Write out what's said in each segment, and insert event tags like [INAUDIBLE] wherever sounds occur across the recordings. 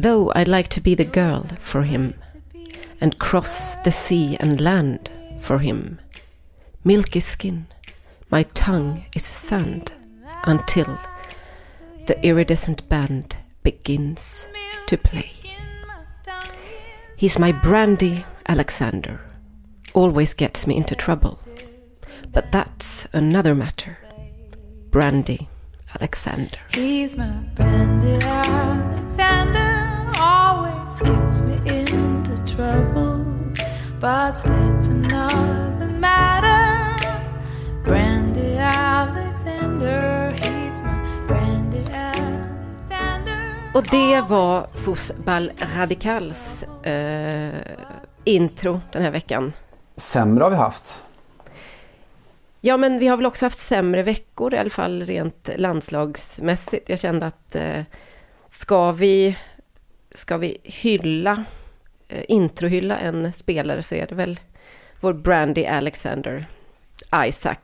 Though I'd like to be the girl for him and cross the sea and land for him. Milky skin, my tongue is sand until the iridescent band begins to play. He's my brandy Alexander, always gets me into trouble. But that's another matter. Brandy Alexander. He's my branded trouble. But that's another matter. Brandy Alexander, he's my branded Alexander. Och det var Fosbal Radicals eh, intro den här veckan. Sämre har vi haft. Ja, men vi har väl också haft sämre veckor, i alla fall rent landslagsmässigt. Jag kände att eh, ska, vi, ska vi hylla, introhylla en spelare så är det väl vår Brandy Alexander Isaac.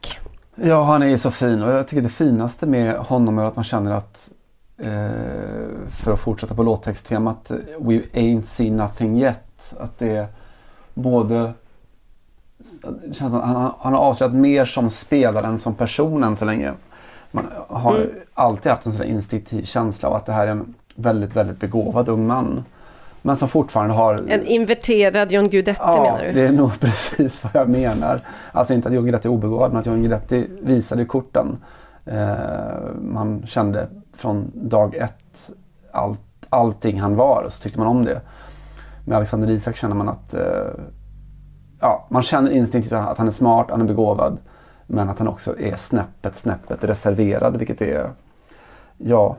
Ja, han är så fin och jag tycker det finaste med honom är att man känner att eh, för att fortsätta på låttexttemat We ain't seen nothing yet. Att det är både att han, han har avslöjat mer som spelare än som person än så länge. Man har Mm. alltid haft en sån där instinktiv känsla av att det här är en väldigt, väldigt begåvad ung man. Men som fortfarande har... En inverterad John Guidetti Ja, menar du? det är nog [LAUGHS] precis vad jag menar. Alltså inte att John Guidetti är obegåvad, men att John Guidetti visade korten. Eh, man kände från dag ett allt, allting han var och så tyckte man om det. Med Alexander Isak känner man att eh, ja, man känner instinktivt att han är smart, han är begåvad. Men att han också är snäppet, snäppet reserverad, vilket är ja,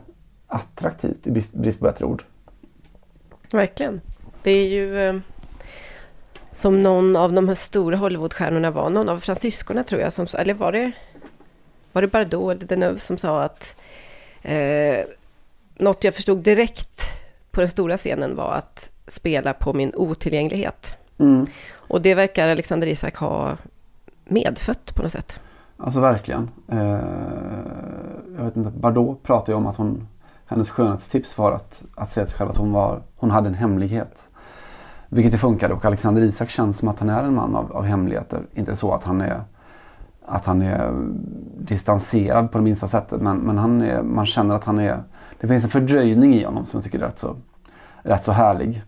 attraktivt i brist brist på bättre ord. Verkligen. Det är ju eh, som någon av de här stora Hollywoodstjärnorna var, någon av fransyskorna tror jag, som, eller var det, var det Bardot eller Deneuve som sa att eh, något jag förstod direkt på den stora scenen var att spela på min otillgänglighet. Mm. Och det verkar Alexander Isak ha medfött på något sätt. Alltså verkligen. Eh, jag vet inte, Bardot pratar ju om att hon, hennes skönhetstips var att, att säga till sig själv att hon, var, hon hade en hemlighet. Vilket ju funkade och Alexander Isak känns som att han är en man av, av hemligheter. Inte så att han är, att han är distanserad på det minsta sättet men, men han är, man känner att han är... Det finns en fördröjning i honom som jag tycker är rätt så, rätt så härlig.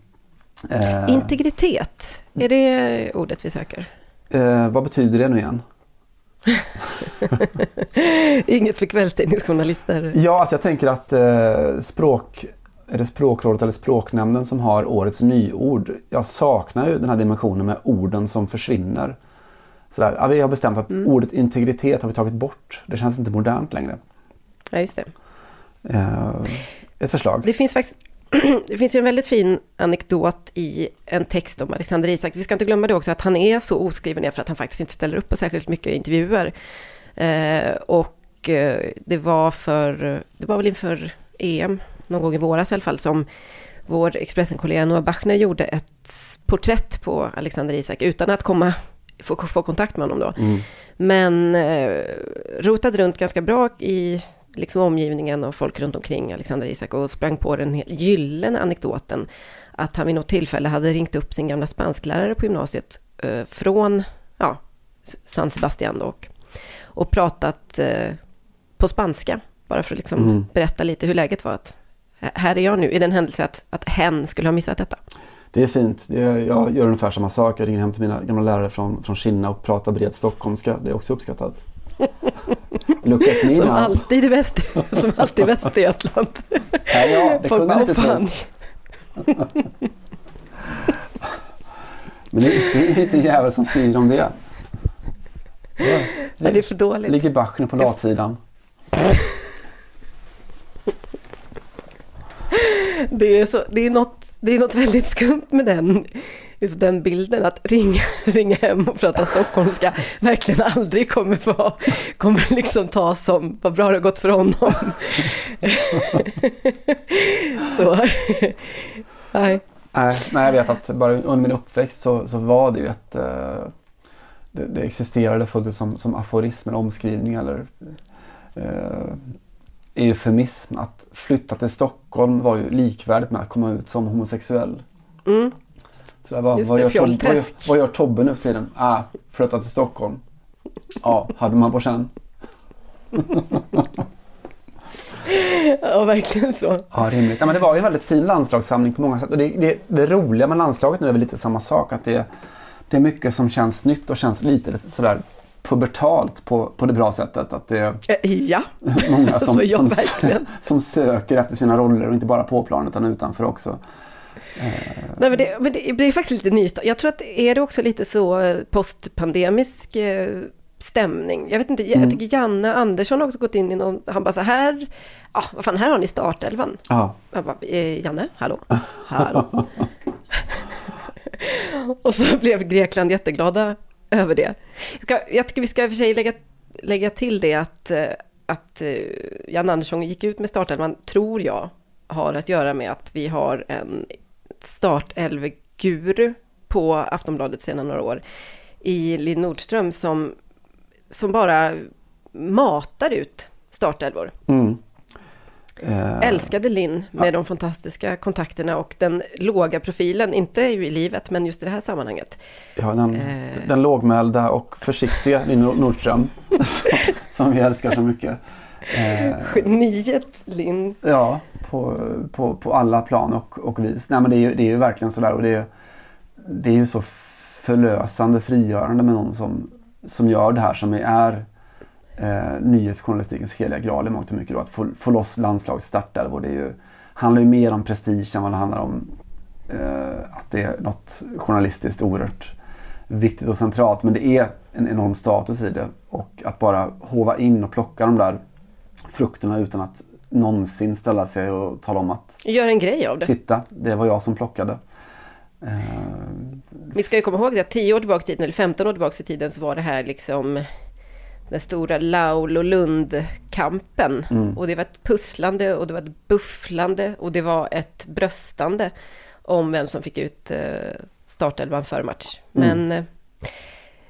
Eh, Integritet, är det ordet vi söker? eh, vad betyder det nu igen? [LAUGHS] Inget för kvällstidningsjournalister. Ja, alltså jag tänker att eh, språk, är det språkrådet eller språknämnden som har årets nyord. Jag saknar ju den här dimensionen med orden som försvinner. Sådär, ja, vi har bestämt att Mm. ordet integritet har vi tagit bort. Det känns inte modernt längre. Ja, just det. Eh, ett förslag. Det finns faktiskt [CLEARS THROAT] det finns ju en väldigt fin anekdot i en text om Alexander Isak. Vi ska inte glömma det också att han är så oskriven är för att han faktiskt inte ställer upp på särskilt mycket intervjuer. Eh, och eh, det var för, det var väl inför EM, någon gång i våras i alla fall, som vår Expressen-kollega Noah Bachner gjorde ett porträtt på Alexander Isak utan att komma, få, få kontakt med honom då. Mm. Men eh, rotade runt ganska bra i liksom omgivningen och folk runt omkring Alexander Isak och sprang på den gyllene anekdoten att han vid något tillfälle hade ringt upp sin gamla spansklärare på gymnasiet eh, från ja, San Sebastian då, och, och pratat eh, på spanska bara för att liksom Mm. berätta lite hur läget var. Att, här är jag nu i den händelse att, att hen skulle ha missat detta. Det är fint. Jag gör ungefär samma sak. Jag ringer hem till mina gamla lärare från, från Kina och pratar bred stockholmska. Det är också uppskattat. [LAUGHS] Look Som alltid i Väst, [LAUGHS] som alltid i Västergötland. Ja, ja, det Folk bara, åh fan. [LAUGHS] Men det, det är inte en jävel som skriver om det. det, Nej, det är för dåligt. ligger Bachner på latsidan. [LAUGHS] Det är, så, det, är något, det är något väldigt skumt med den, just den bilden. Att ringa, [LAUGHS] ringa hem och prata stockholmska verkligen aldrig kommer, vara, kommer liksom ta som vad bra det har gått för honom. [LAUGHS] så, nej. Nej, nej, jag vet att bara under min uppväxt så, så var det ju ett... eh, det, det existerade fullt som, som aforism eller omskrivning eller uh, eufemism. Att flytta till Stockholm var ju likvärdigt med att komma ut som homosexuell. Mm. Så det var, Just vad, det, gör Tobbe, vad, gör, vad gör Tobbe nu för tiden? Ah, flytta till Stockholm. Ja, hade man på känn. [LAUGHS] Ja, verkligen så. Ja, rimligt. Ja, men det var ju en väldigt fin landslagssamling på många sätt. Och det, det, det roliga med landslaget nu är väl lite samma sak. Att det, det är mycket som känns nytt och känns lite sådär pubertalt på, på det bra sättet. Att det är Ja, många [LAUGHS] som, Så ja, som, som söker efter sina roller och inte bara på plan utan utanför också. Nej, men det, men det, är faktiskt lite nystart. Jag tror att är det också lite så eh, postpandemisk eh, stämning. Jag vet inte, jag, Mm. tycker Janne Andersson har också gått in i någon, han bara så här, ah, vad fan, här har ni startelvan. Ja, Jag bara, eh, Janne, hallå? Hallå? [LAUGHS] och så blev Grekland jätteglada över det. Ska, jag tycker vi ska i och för sig lägga, lägga till det att, eh, att eh, Jan Andersson gick ut med startelvan, tror jag, har att göra med att vi har en startelvguru på Aftonbladet sedan några år i Linn Nordström som, som bara matar ut startelvor. mm. Eh, Älskade Linn med de fantastiska kontakterna och den låga profilen, inte ju i livet, men just i det här sammanhanget. ja, den, Eh. den lågmälda och försiktiga Linn Nordström. [LAUGHS] som, som vi älskar så mycket. Eh, Geniet Linn. Ja, på, på, på alla plan och, och vis. Nej, men det, är ju, det är ju verkligen sådär och det, är- det är ju så förlösande, frigörande med någon som, som gör det här som är eh, nyhetsjournalistikens heliga graal i mångt och mycket. Då, att få, få loss landslagsstartelvor. Det är ju, handlar ju mer om prestige än vad det handlar om eh, att det är något journalistiskt oerhört viktigt och centralt. Men det är en enorm status i det. Och att bara hova in och plocka de där frukterna utan att någonsin ställa sig och tala om att Gör en grej av det. titta, det var jag som plockade. Eh, Vi ska ju komma ihåg det att 10 år tillbaka i tiden, eller 15 år tillbaka i tiden, så var det här liksom den stora Laul och Lund-kampen. Och det var ett pusslande och det var ett bufflande och det var ett bröstande om vem som fick ut eh, startelvan för match. Men eh,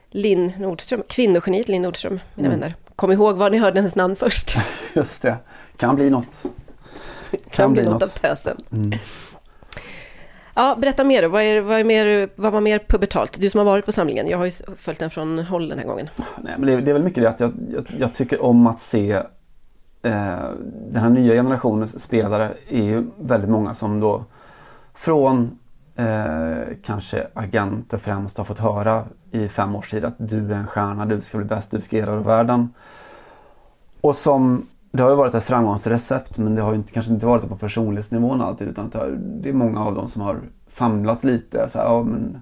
Linn Nordström, kvinnogeniet Linn Nordström, mina vänner. Kom ihåg var ni hörde hennes namn först. [LAUGHS] just det, kan bli något. kan bli något av pösen. Ja, berätta mer. Vad, är, vad, är mer, vad var mer pubertalt? Du som har varit på samlingen. Jag har ju följt den från håll den här gången. Nej, men det, det är väl mycket det att jag, jag, jag tycker om att se eh, den här nya generationens spelare är ju väldigt många som då från eh, kanske agenter främst har fått höra i fem års tid att du är en stjärna, du ska bli bäst, du ska erövra världen. Och som, det har ju varit ett framgångsrecept men det har ju inte, kanske inte varit det på personlighetsnivån alltid utan det, har, det är många av dem som har famlat lite. Så här, ja, men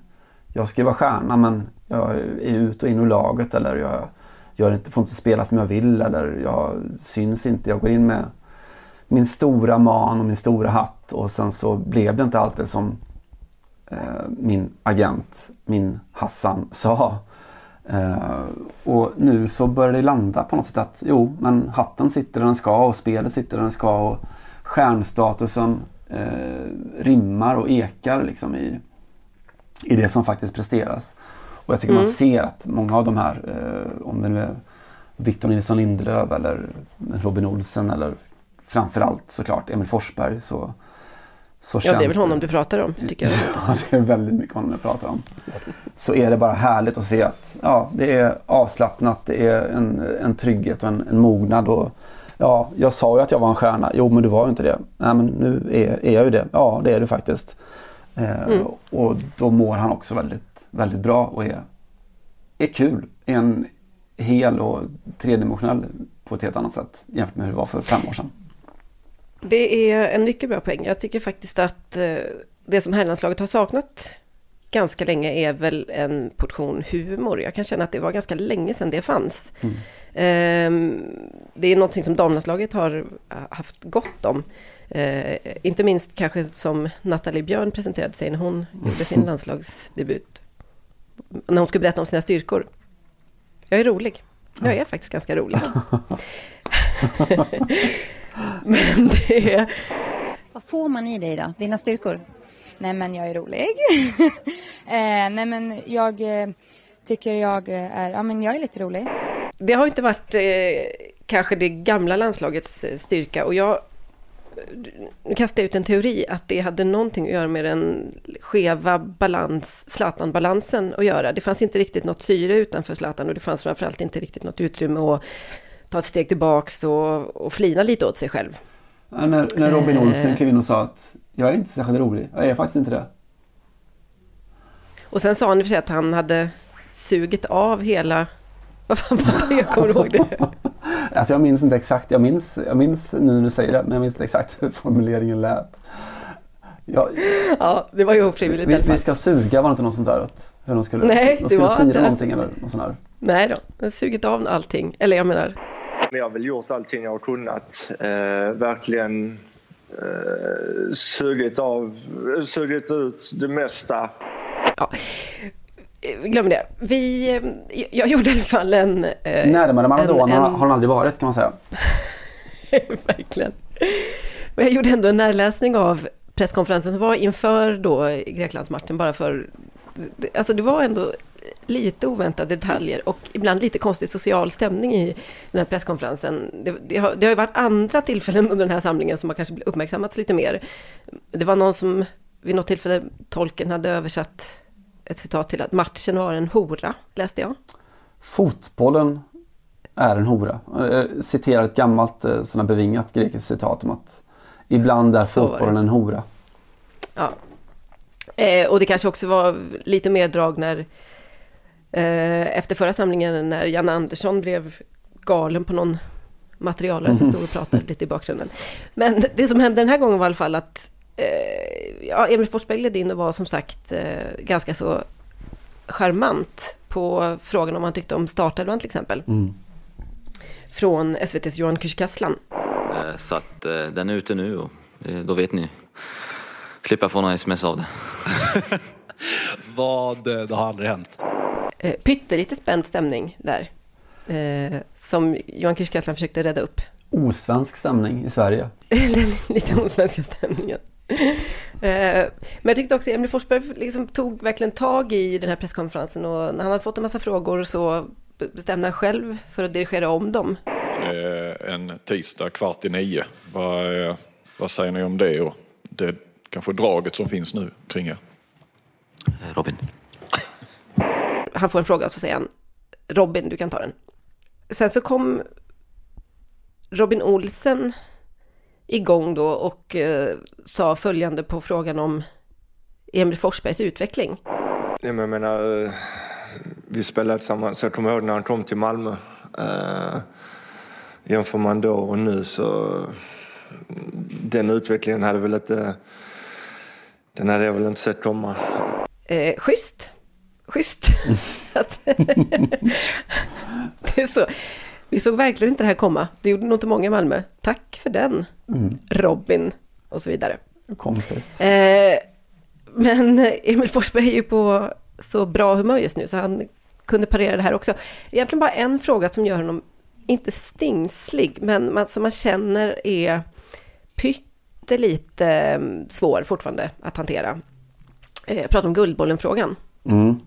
jag ska ju vara stjärna men jag är ut och in ur laget eller jag gör inte, får inte spela som jag vill eller jag syns inte. Jag går in med min stora man och min stora hatt och sen så blev det inte alltid som eh, min agent, min Hassan, sa. Eh, och nu så börjar det landa på något sätt att jo, men hatten sitter där den ska och spelet sitter där den ska och stjärnstatusen eh, rimmar och ekar liksom i, i det som faktiskt presteras. Och jag tycker man ser att många av de här, eh, om det nu är Victor Nilsson Lindelöf eller Robin Olsen eller framförallt såklart Emil Forsberg så, så Ja, det är väl honom du pratar om, tycker jag. [LAUGHS] Ja, det är väldigt mycket honom jag pratar om. Så är det bara härligt att se att ja, det är avslappnat, det är en, en trygghet och en, en mognad. Och, ja, jag sa ju att jag var en stjärna. Jo, men du var ju inte det. Nej, men nu är, är jag ju det. Ja, det är du faktiskt. Eh, Och då mår han också väldigt, väldigt bra och är, är kul. Är en hel och tredimensionell på ett helt annat sätt jämfört med hur det var för fem år sedan. Det är en mycket bra poäng. Jag tycker faktiskt att eh, det som herrlandslaget har saknat ganska länge är väl en portion humor. Jag kan känna att det var ganska länge sedan det fanns. Mm. Ehm, Det är någonting som damlandslaget har haft gott om. Eh, Inte minst kanske som Nathalie Björn presenterade sig när hon gjorde sin [LAUGHS] landslagsdebut. När hon skulle berätta om sina styrkor. Jag är rolig. Jag är faktiskt ganska rolig. [LAUGHS] [LAUGHS] [GASPS] Men det är... Vad får man i dig då? Dina styrkor? Nej men jag är rolig. [LAUGHS] eh, nej men jag eh, tycker jag är, ja men jag är lite rolig. Det har inte varit eh, kanske det gamla landslagets eh, styrka och jag nu kastar jag ut en teori att det hade någonting att göra med den skeva balans, Zlatan-balansen att göra. Det fanns inte riktigt något syre utanför Zlatan och det fanns framförallt inte riktigt något utrymme att ta ett steg tillbaks och, och flina lite åt sig själv. Ja, När, när Robin Olsen Eh. klev in och sa att jag är inte särskilt rolig. Jag är faktiskt inte det. Och sen sa han i och för sig att han hade sugit av hela... [LAUGHS] Vad fan var det? Jag kommer ihåg det. [LAUGHS] Alltså jag minns inte exakt. Jag minns, jag minns nu när du säger det, men jag minns inte exakt hur formuleringen lät. Jag, Ja, det var ju ofrivilligt i vi, alla fall. vi ska suga, var det inte något sånt där? Att, hur de skulle, Nej, de det skulle var fira inte- någonting eller något sånt där. Nej då, jag har sugit av allting. Eller jag menar, Men jag har väl gjort allting jag har kunnat. Eh, verkligen eh, sugit, av, sugit ut det mesta. ja. Eh, Glöm det. Vi, eh, jag gjorde i alla fall en... eh, Närmare Maradona en- har han aldrig varit kan man säga. [LAUGHS] Verkligen. Men jag gjorde ändå en närläsning av presskonferensen som var inför då Greklandsmatchen bara för... Alltså det var ändå lite oväntade detaljer och ibland lite konstig social stämning i den här presskonferensen. Det, det, har, det har ju varit andra tillfällen under den här samlingen som har kanske uppmärksammats lite mer. Det var någon som vid något tillfälle, tolken hade översatt ett citat till att matchen var en hora, läste jag. Fotbollen är en hora. Jag citerar ett gammalt eh, här bevingat grekiskt citat om att ibland är fotbollen en hora. Ja. Eh, och det kanske också var lite mer drag när eh, efter förra samlingen när Janne Andersson blev galen på någon materialare som stod och pratade lite i bakgrunden. Men det som hände den här gången var i alla fall att eh, ja, Emil Forsberg ledde in och var som sagt eh, ganska så charmant på frågan om han tyckte om startelvan till exempel. Från SVTs Johan Kücükaslan. Eh, Så att eh, den är ute nu och eh, då vet ni. Slippa få några sms av det. [LAUGHS] Vad, eh, det har aldrig hänt. Eh, pyttelite spänd stämning där. Eh, som Johan Kücükaslan försökte rädda upp. Osvensk stämning i Sverige. [LAUGHS] Lite osvenska stämningen. Eh, men jag tyckte också Emil Forsberg liksom tog verkligen tag i den här presskonferensen och när han hade fått en massa frågor så bestämde han själv för att dirigera om dem. Eh, en tisdag kvart i nio. Vad, eh, vad säger ni om det och det kanske draget som finns nu kring er? Robin. Han får en fråga och så säger han Robin, du kan ta den. Sen så kom Robin Olsen igång då och eh, sa följande på frågan om Emil Forsbergs utveckling. Ja, men Jag menar, eh, vi spelade tillsammans. Jag kommer ihåg när han kom till Malmö. Eh, jämför man då och nu så... Den utvecklingen hade väl inte... Den hade jag väl inte sett komma. Eh, schysst. Schysst. [LAUGHS] [LAUGHS] Det är så. Vi såg verkligen inte det här komma. Det gjorde nog inte många i Malmö. Tack för den, Robin och så vidare. Kompis. Eh, men Emil Forsberg är ju på så bra humör just nu så han kunde parera det här också. Egentligen bara en fråga som gör honom, inte stingslig, men man, som man känner är pyttelite eh, svår fortfarande att hantera. Eh, Jag pratar om Guldbollen-frågan. Mm.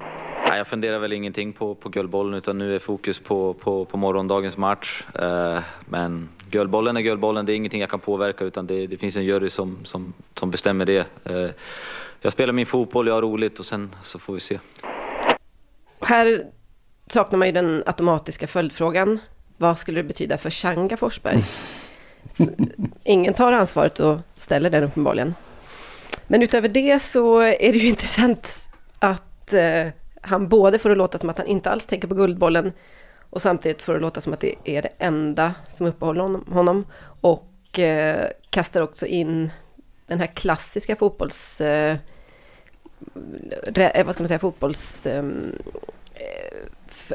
Nej, jag funderar väl ingenting på, på Guldbollen utan nu är fokus på, på, på morgondagens match. Eh, men Guldbollen är Guldbollen, det är ingenting jag kan påverka utan det, det finns en jury som, som, som bestämmer det. Eh, jag spelar min fotboll, jag har roligt och sen så får vi se. Här saknar man ju den automatiska följdfrågan. Vad skulle det betyda för Changa Forsberg? Ingen tar ansvaret och ställer den uppenbarligen. Men utöver det så är det ju [LAUGHS] intressant att eh, han både får det låta som att han inte alls tänker på Guldbollen Och samtidigt får det låta som att det är det enda som uppehåller honom. honom. Och eh, kastar också in den här klassiska fotbolls... Eh, eh vad ska man säga, fotbolls... Ehm, eh,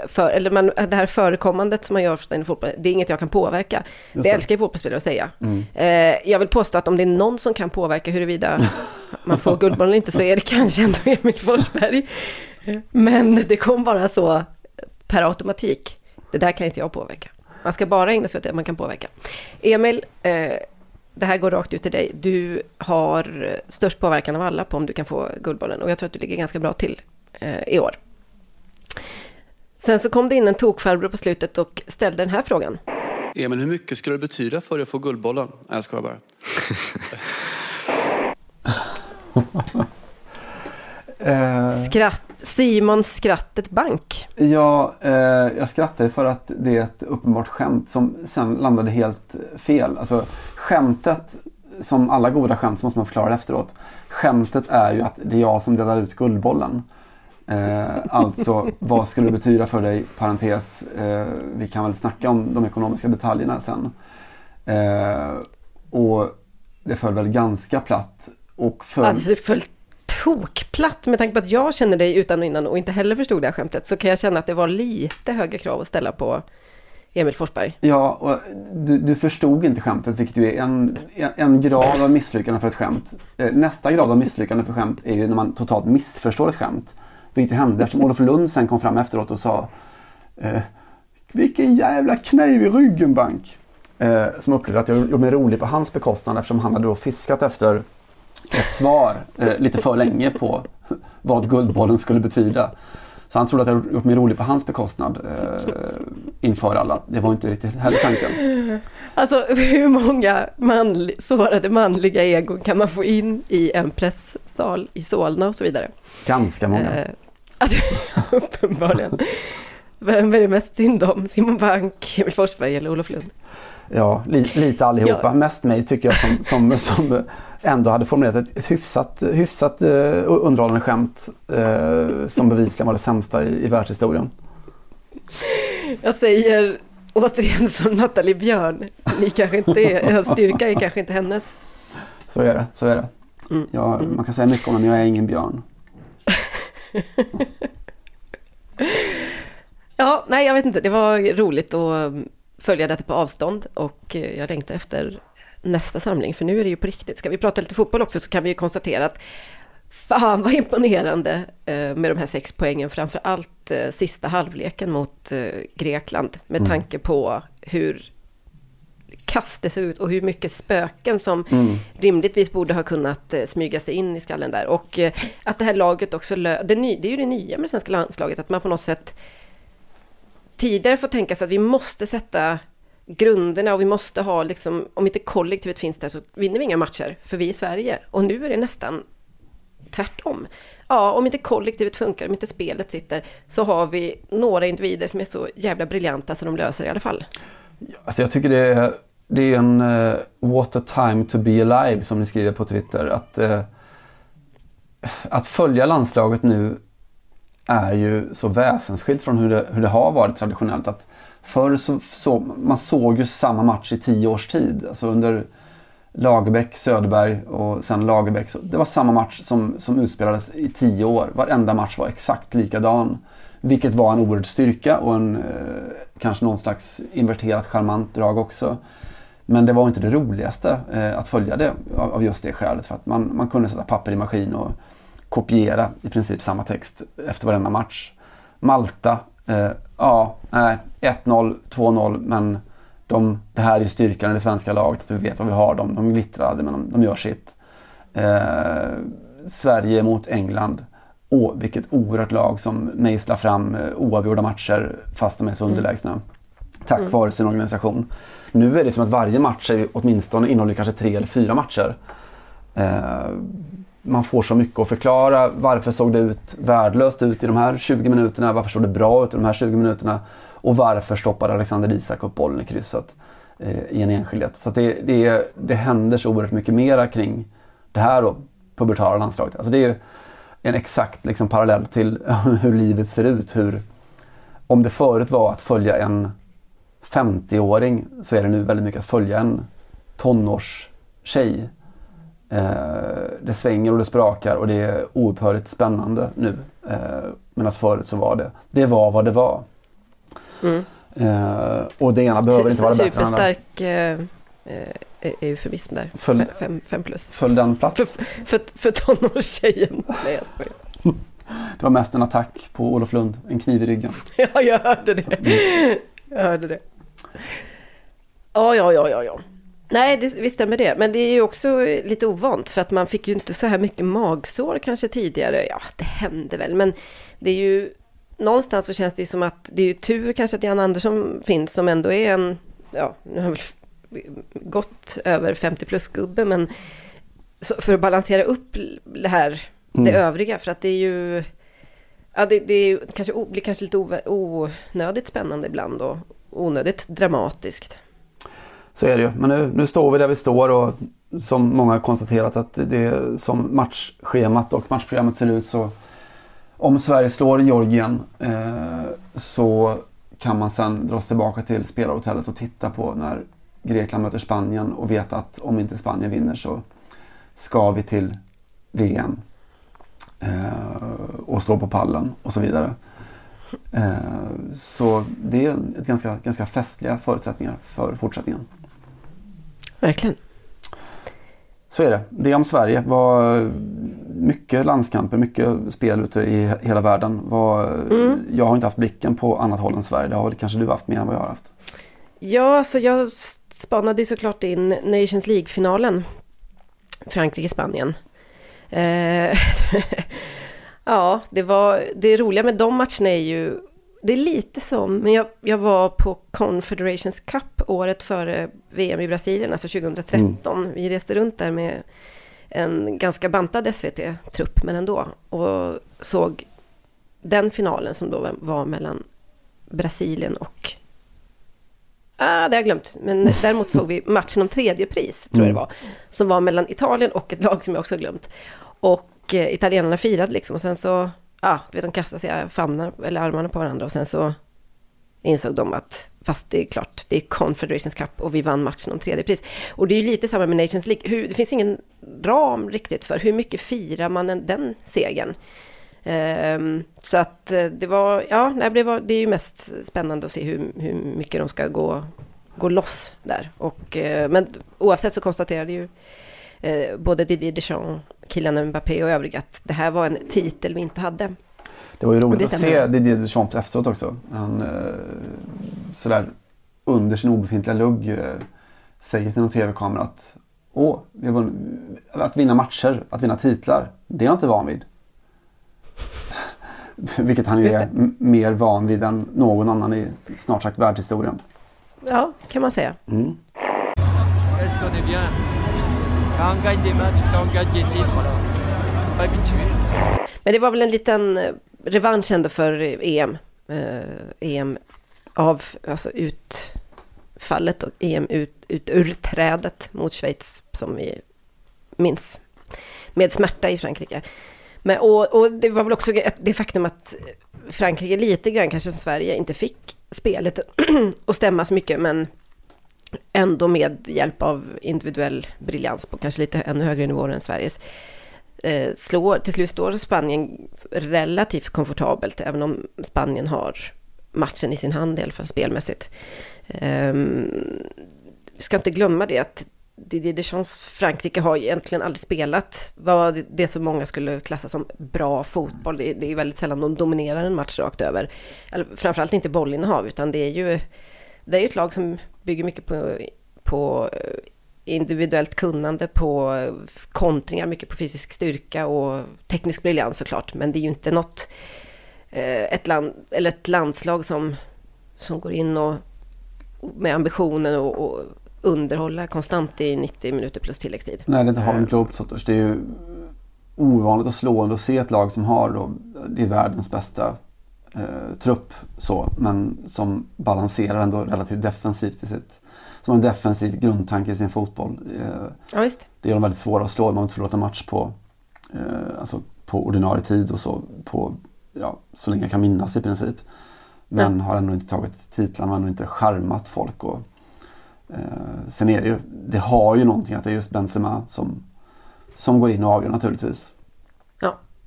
för, eller man, det här förekommandet som man gör i fotboll, det är inget jag kan påverka. Just Det det. älskar ju fotbollsspelare att säga. Mm. Eh, jag vill påstå att om det är någon som kan påverka huruvida man får Guldbollen eller inte så är det kanske ändå Emil Forsberg. Men det kom bara så per automatik. Det där kan inte jag påverka. Man ska bara ägna sig åt det man kan påverka. Emil, eh, det här går rakt ut till dig. Du har störst påverkan av alla på om du kan få Guldbollen och jag tror att du ligger ganska bra till eh, i år. Sen så kom det in en tokfarbror på slutet och ställde den här frågan. Emil, hur mycket skulle det betyda för dig att få Guldbollen? Nej, jag skojar bara. [LAUGHS] Eh, Skratt, Simon Skrattet Bank. Ja, eh, jag skrattar för att det är ett uppenbart skämt som sen landade helt fel. Alltså skämtet, som alla goda skämt så måste man förklara det efteråt. Skämtet är ju att det är jag som delar ut Guldbollen. Eh, alltså, vad skulle det betyda för dig? Parentes, eh, vi kan väl snacka om de ekonomiska detaljerna sen. Eh, och det föll väl ganska platt. Och föll... Alltså det föll tokplatt med tanke på att jag känner dig utan och innan och inte heller förstod det här skämtet så kan jag känna att det var lite högre krav att ställa på Emil Forsberg. Ja, och du, du förstod inte skämtet vilket ju är en, en grad av misslyckande för ett skämt. Eh, Nästa grad av misslyckande för skämt är ju när man totalt missförstår ett skämt. Vilket hände eftersom Olof Lund sen kom fram efteråt och sa eh, Vilken jävla kniv i ryggen Bank. Eh, som upplevde att jag gjorde mig rolig på hans bekostnad eftersom han hade då fiskat efter ett svar eh, lite för länge på vad Guldbollen skulle betyda. Så han trodde att jag gjort mig rolig på hans bekostnad eh, inför alla. Det var inte riktigt heller tanken. Alltså hur många manli, sårade manliga egon kan man få in i en presssal i Solna och så vidare? Ganska många. Eh, alltså, [LAUGHS] uppenbarligen. Vem är det mest synd om? Simon Bank, Emil Forsberg eller Olof Lund? Ja, li, lite allihopa. Ja. Mest mig tycker jag som, som, som ändå hade formulerat ett, ett hyfsat, hyfsat uh, underhållande skämt eh, som bevisligen var det sämsta i, i världshistorien. Jag säger återigen som Nathalie Björn, ni kanske inte är, styrka är kanske inte hennes. Så är det. Så är det. Mm. Jag, man kan säga mycket om det men jag är ingen björn. Ja, nej jag vet inte, det var roligt att följa detta på avstånd och jag längtar efter nästa samling för nu är det ju på riktigt. Ska vi prata lite fotboll också så kan vi ju konstatera att fan vad imponerande eh, med de här sex poängen, framför allt eh, sista halvleken mot eh, Grekland med Mm. tanke på hur kast det såg ut och hur mycket spöken som Mm. rimligtvis borde ha kunnat eh, smyga sig in i skallen där. Och eh, att det här laget också, lö- det, ny, det är ju det nya med svenska landslaget, att man på något sätt tidigare får tänka sig att vi måste sätta grunderna och vi måste ha, liksom, om inte kollektivet finns där så vinner vi inga matcher, för vi är Sverige. Och nu är det nästan tvärtom. Ja, om inte kollektivet funkar, om inte spelet sitter, så har vi några individer som är så jävla briljanta så de löser det i alla fall. Alltså jag tycker det är, det är en uh, what a time to be alive som ni skriver på Twitter. Att, uh, att följa landslaget nu är ju så väsensskilt från hur det, hur det har varit traditionellt. Att förr så, så man såg ju samma match i tio års tid. Alltså under Lagerbäck, Söderberg och sen Lagerbäck. Så det var samma match som, som utspelades i tio år. Varenda match var exakt likadan. Vilket var en oerhörd styrka och en, eh, kanske någon slags inverterat charmant drag också. Men det var inte det roligaste eh, att följa det av, av just det skälet. För att man, man kunde sätta papper i maskin och kopiera i princip samma text efter varenda match. Malta, eh, ja, nej, 1-0, 2-0 men de, det här är styrkan i det svenska laget, att vi vet vad vi har dem. De glittrade men de, de gör sitt. Eh, Sverige mot England. Åh, vilket oerhört lag som mejslar fram eh, oavgjorda matcher fast de är så underlägsna. Tack Mm. vare sin organisation. Nu är det som att varje match är, åtminstone innehåller kanske tre eller fyra matcher. Eh, man får så mycket att förklara. Varför såg det ut värdelöst ut i de här 20 minuterna? Varför såg det bra ut i de här 20 minuterna? Och varför stoppade Alexander Isak upp bollen i krysset eh, i en enskildhet? Så att det, det, det händer så oerhört mycket mera kring det här då, pubertala landslaget. Alltså det är ju en exakt liksom, parallell till [LAUGHS] hur livet ser ut. Hur om det förut var att följa en 50-åring så är det nu väldigt mycket att följa en tonårstjej. Eh, det svänger och det sprakar och det är oupphörligt spännande nu. Eh, Medan förut så var det, det var vad det var. Mm. Eh, och det ena behöver inte vara bättre än det andra. Superstark eh, eh, eufemism där. Föll- Fem, fem, fem plus. Föll den plats? För, för, för tonårstjejen. Nej jag skojar. [LAUGHS] Det var mest en attack på Olof Lund, en kniv i ryggen. [LAUGHS] Ja, jag hörde det. Jag hörde det. Ja, ja, ja, ja, ja. Nej, det, visst stämmer det. Men det är ju också lite ovant för att man fick ju inte så här mycket magsår kanske tidigare. Ja, det hände väl, men det är ju någonstans så känns det ju som att det är ju tur kanske att Jan Andersson finns som ändå är en, ja, nu har han väl gått över 50 plus gubbe, men för att balansera upp det här, det Mm. övriga, för att det är ju Ja, det, det är ju kanske, blir kanske lite onödigt spännande ibland och onödigt dramatiskt. Så är det ju. Men nu, nu står vi där vi står och som många har konstaterat att det är som matchschemat och matchprogrammet ser ut så om Sverige slår Georgien eh, så kan man sen dra sig tillbaka till spelarhotellet och titta på när Grekland möter Spanien och veta att om inte Spanien vinner så ska vi till VM eh, och stå på pallen och så vidare. Eh, så det är ett ganska, ganska festliga förutsättningar för fortsättningen. Verkligen. Så är det. Det om Sverige. var mycket landskamper, mycket spel ute i hela världen. Var, Mm. Jag har inte haft blicken på annat håll än Sverige. Det har väl kanske du haft mer än vad jag har haft. Ja, så jag spanade såklart in Nations League-finalen. Frankrike-Spanien. [LAUGHS] Ja, det var det roliga med de matcherna är ju det är lite som, men jag, jag var på Confederations Cup året före VM i Brasilien, alltså 2013. Vi reste runt där med en ganska bantad SVT-trupp, men ändå. Och såg den finalen som då var mellan Brasilien och... Ah, det har jag glömt. Men [LAUGHS] däremot såg vi matchen om tredje pris, tror jag det var. Som var mellan Italien och ett lag som jag också har glömt. Och eh, italienarna firade liksom. Och sen så, ja, du vet, de kastade sig eh, famnar, eller armarna på varandra. Och sen så insåg de att, fast det är klart, det är Confederations Cup och vi vann matchen om tredje pris. Och det är ju lite samma med Nations League. Hur, det finns ingen ram riktigt för hur mycket firar man den segern. Um, så att eh, det var, ja, nej, det, var, det är ju mest spännande att se hur, hur mycket de ska gå, gå loss där. Och, eh, men oavsett så konstaterade ju eh, både Didier Deschamps, Kylian Mbappé och övriga att det här var en titel vi inte hade. Det var ju roligt att se Didier Deschamps efteråt också. Han eh, sådär under sin obefintliga lugg eh, säger till någon tv-kamera att Åh, vi har vunn- att vinna matcher, att vinna titlar, det är jag inte van vid. [LAUGHS] Vilket han ju är mer van vid än någon annan i snart sagt världshistorien. Ja, kan man säga. Mm. Quand on gagne des matchs, quand on gagne des titres, voilà. Pas habitué. Men det var väl en liten eh, revansch ändå för eh, EM. Eh, EM av, alltså utfallet och EM ut, ut ur trädet mot Schweiz som vi minns. Med smärta i Frankrike. Men, och, och det var väl också det faktum att Frankrike lite grann, kanske som Sverige, inte fick spelet [CLEARS THROAT] att stämma så mycket, men ändå med hjälp av individuell briljans på kanske lite ännu högre nivåer än Sveriges eh, slår, till slut står Spanien relativt komfortabelt, även om Spanien har matchen i sin hand i alla fall spelmässigt. Ehm, vi ska inte glömma det att Didier Deschamps Frankrike har egentligen aldrig spelat vad det som många skulle klassa som bra fotboll. Det, det är väldigt sällan de dominerar en match rakt över. Eller, framförallt inte bollinnehav, utan det är ju det är ju ett lag som bygger mycket på, på eh, individuellt kunnande, på eh, kontringar, mycket på fysisk styrka och teknisk briljans såklart. Men det är ju inte något, eh, ett, land, eller ett landslag som, som går in och med ambitionen och, och underhålla konstant i 90 minuter plus tilläggstid. Nej, det är inte Harlem Globetrotters. Det är ju ovanligt och slående att se ett lag som har då, det är världens bästa eh, trupp så, men som balanserar ändå relativt defensivt i sitt, som har en defensiv grundtanke i sin fotboll. Eh, Ja, visst. det gör dem väldigt svåra att slå. Man har inte förlorat en match på, eh, alltså på ordinarie tid och så på, ja, så länge jag kan minnas i princip. Men har ändå inte tagit titlarna, har ändå inte charmat folk. Och, eh, sen är det ju, det har ju någonting att det är just Benzema som, som går in och avgör naturligtvis.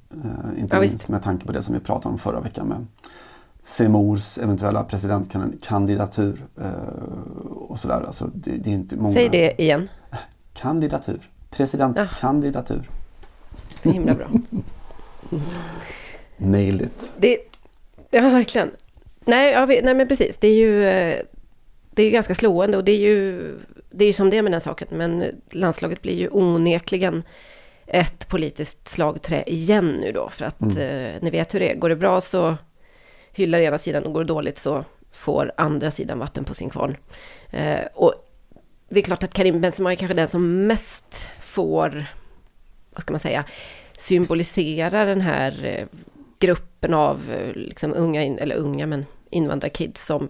Ja. Eh, inte Ja, minst med tanke på det som vi pratade om förra veckan med Seymours eventuella presidentkandidatur eh, och sådär. Alltså, det, det är inte många... Säg det igen. [LAUGHS] Kandidatur. Presidentkandidatur. Så himla bra. [LAUGHS] Nailed it. Det, ja, verkligen. Nej, ja, vi, nej, men precis. Det är ju eh, det är ju ganska slående och det är ju, det är som det är med den saken. Men landslaget blir ju onekligen ett politiskt slagträ igen nu då. För att Mm. eh, ni vet hur det är. Går det bra så hyllar ena sidan och går det dåligt så får andra sidan vatten på sin kvarn. Eh, och det är klart att Karim Benzema är kanske den som mest får, vad ska man säga, symbolisera den här eh, gruppen av eh, liksom unga, in, eller unga men invandrarkids som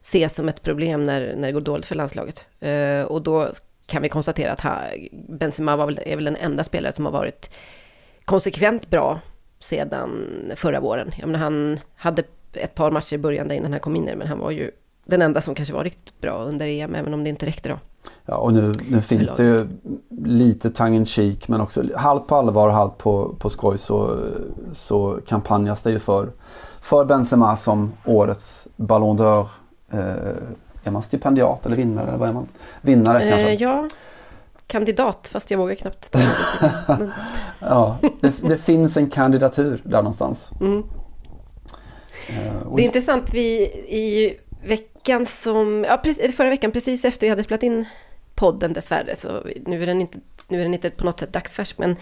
ses som ett problem när, när det går dåligt för landslaget. Eh, och då kan vi konstatera att ha, Benzema var väl, är väl den enda spelare som har varit konsekvent bra sedan förra våren. Jag menar, han hade ett par matcher i början där innan han kom in i men han var ju den enda som kanske var riktigt bra under EM, även om det inte räckte då. Ja, och nu, nu finns det ju lite cheek men också halvt på allvar och halvt på, på skoj så, så kampanjas det ju för, för Benzema som årets Ballon d'Or. Eh, är man stipendiat eller vinnare? Eller vad är man? Vinnare kanske? Eh, ja, kandidat, fast jag vågar knappt ta [LAUGHS] det. Ja, det, det finns en kandidatur där någonstans. mm. Eh, Det är intressant, vi i veckan som, ja precis, förra veckan, precis efter jag hade spelat in podden dessvärre, så nu är den inte, nu är den inte på något sätt dagsfärsk, men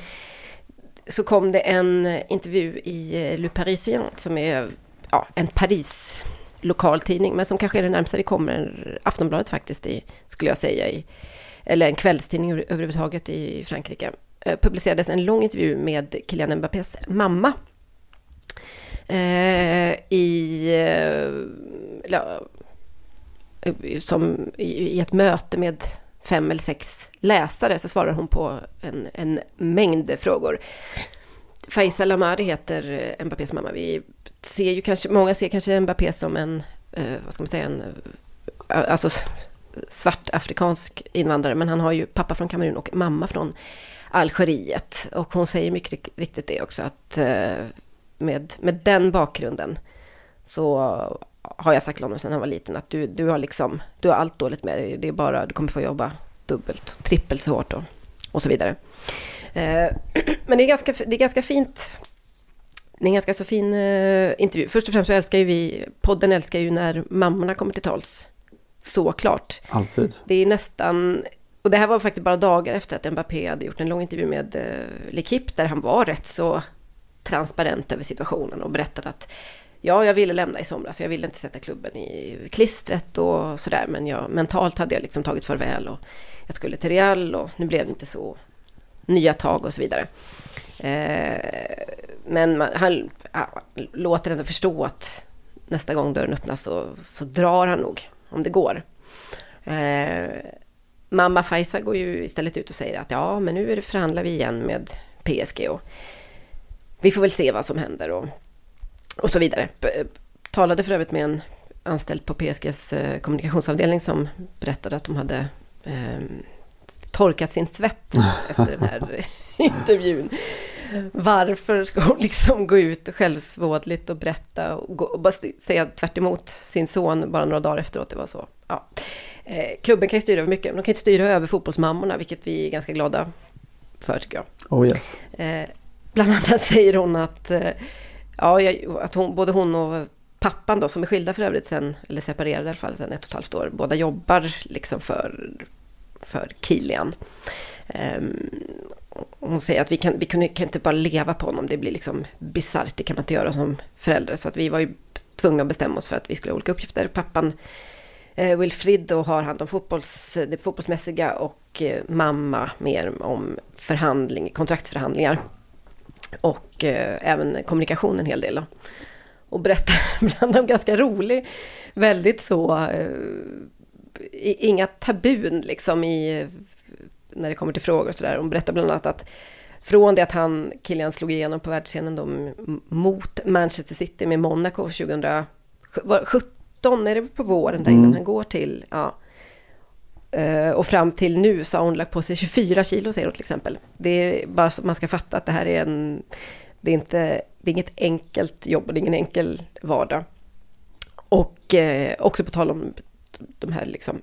så kom det en intervju i eh, Le Parisien, som är ja, en Paris lokaltidning, men som kanske är det närmsta vi kommer Aftonbladet faktiskt, i, skulle jag säga, i, eller en kvällstidning överhuvudtaget i Frankrike. Eh, publicerades en lång intervju med Kylian Mbappés mamma eh, i, eh, ja, eh, som i, i ett möte med fem eller sex läsare så svarar hon på en, en mängd frågor. Faisal Lamari heter Mbappés mamma. Vi ser ju kanske, många ser kanske Mbappé som en, eh, vad ska man säga, en, eh, alltså svart afrikansk invandrare, men han har ju pappa från Kamerun och mamma från Algeriet. Och hon säger mycket riktigt det också, att eh, med, med den bakgrunden så har jag sagt till honom sedan han var liten att du, du har liksom, du har allt dåligt med dig. Det är bara, du kommer få jobba dubbelt, trippelt så hårt och, och så vidare. Eh, [CLEARS THROAT] men det är ganska, det är ganska fint. Det är en ganska så fin eh, intervju. Först och främst så älskar ju vi, podden älskar ju när mammorna kommer till tals. Såklart. Alltid. Det är nästan, och det här var faktiskt bara dagar efter att Mbappé hade gjort en lång intervju med eh, L'Equipe där han var rätt så transparent över situationen och berättade att ja, jag ville lämna i somras, jag ville inte sätta klubben i klistret och sådär, men jag, mentalt hade jag liksom tagit farväl och jag skulle till Real och nu blev det inte så nya tag och så vidare. Eh, men man, han ja, låter ändå förstå att nästa gång dörren öppnas så, så drar han nog, om det går. Eh, mamma Fajsa går ju istället ut och säger att ja, men nu förhandlar vi igen med PSG och vi får väl se vad som händer och, och så vidare. Talade för övrigt med en anställd på PSGs eh, kommunikationsavdelning som berättade att de hade eh, torkat sin svett [LAUGHS] efter den här intervjun. Varför ska hon liksom gå ut självsvådligt och berätta och, gå, och bara säga tvärt emot sin son bara några dagar efteråt? Det var så. Ja. Eh, klubben kan ju styra över mycket, men de kan inte styra över fotbollsmammorna, vilket vi är ganska glada för tycker jag. Oh yes. Eh, bland annat [LAUGHS] säger hon att, eh, ja, att hon, både hon och pappan då, som är skilda för övrigt sen, eller separerade i alla fall sen ett och ett halvt år, båda jobbar liksom för, för Kilian. Ehm, hon säger att vi kan, vi kunde, kan inte bara leva på honom, det blir liksom bisarrt, det kan man inte göra som förälder. Så att vi var ju tvungna att bestämma oss för att vi skulle ha olika uppgifter. Pappan eh, Wilfrid då har hand om fotbolls, eh, det fotbollsmässiga och eh, mamma mer om förhandling, kontraktsförhandlingar. Och eh, även kommunikation en hel del. Då. Och berättar [LAUGHS] bland annat ganska rolig, väldigt så, eh, inga tabun liksom i, när det kommer till frågor och sådär. Hon berättar bland annat att från det att han, Kilian slog igenom på världsscenen då, mot Manchester City med Monaco 2007 var 17 är det på våren där Mm. innan han går till, ja. Eh, och fram till nu så har hon lagt på sig 24 kilo säger hon till exempel. Det är bara så att man ska fatta att det här är en, det är inte, det är inget enkelt jobb och det är ingen enkel vardag. Och eh, också på tal om de här liksom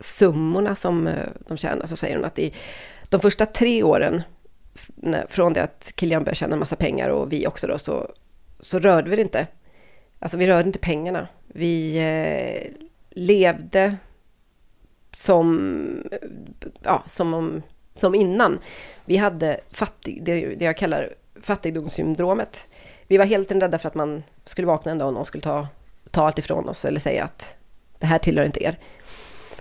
summorna som eh, de tjänar så säger hon att i de första tre åren från det att Kilian började tjäna en massa pengar och vi också då så, så rörde vi det inte. Alltså vi rörde inte pengarna. Vi eh, levde som, ja, som, om, som innan. Vi hade fattig, det, det jag kallar fattigdomssyndromet. Vi var helt rädda för att man skulle vakna en dag och någon skulle ta, ta allt ifrån oss eller säga att det här tillhör inte er.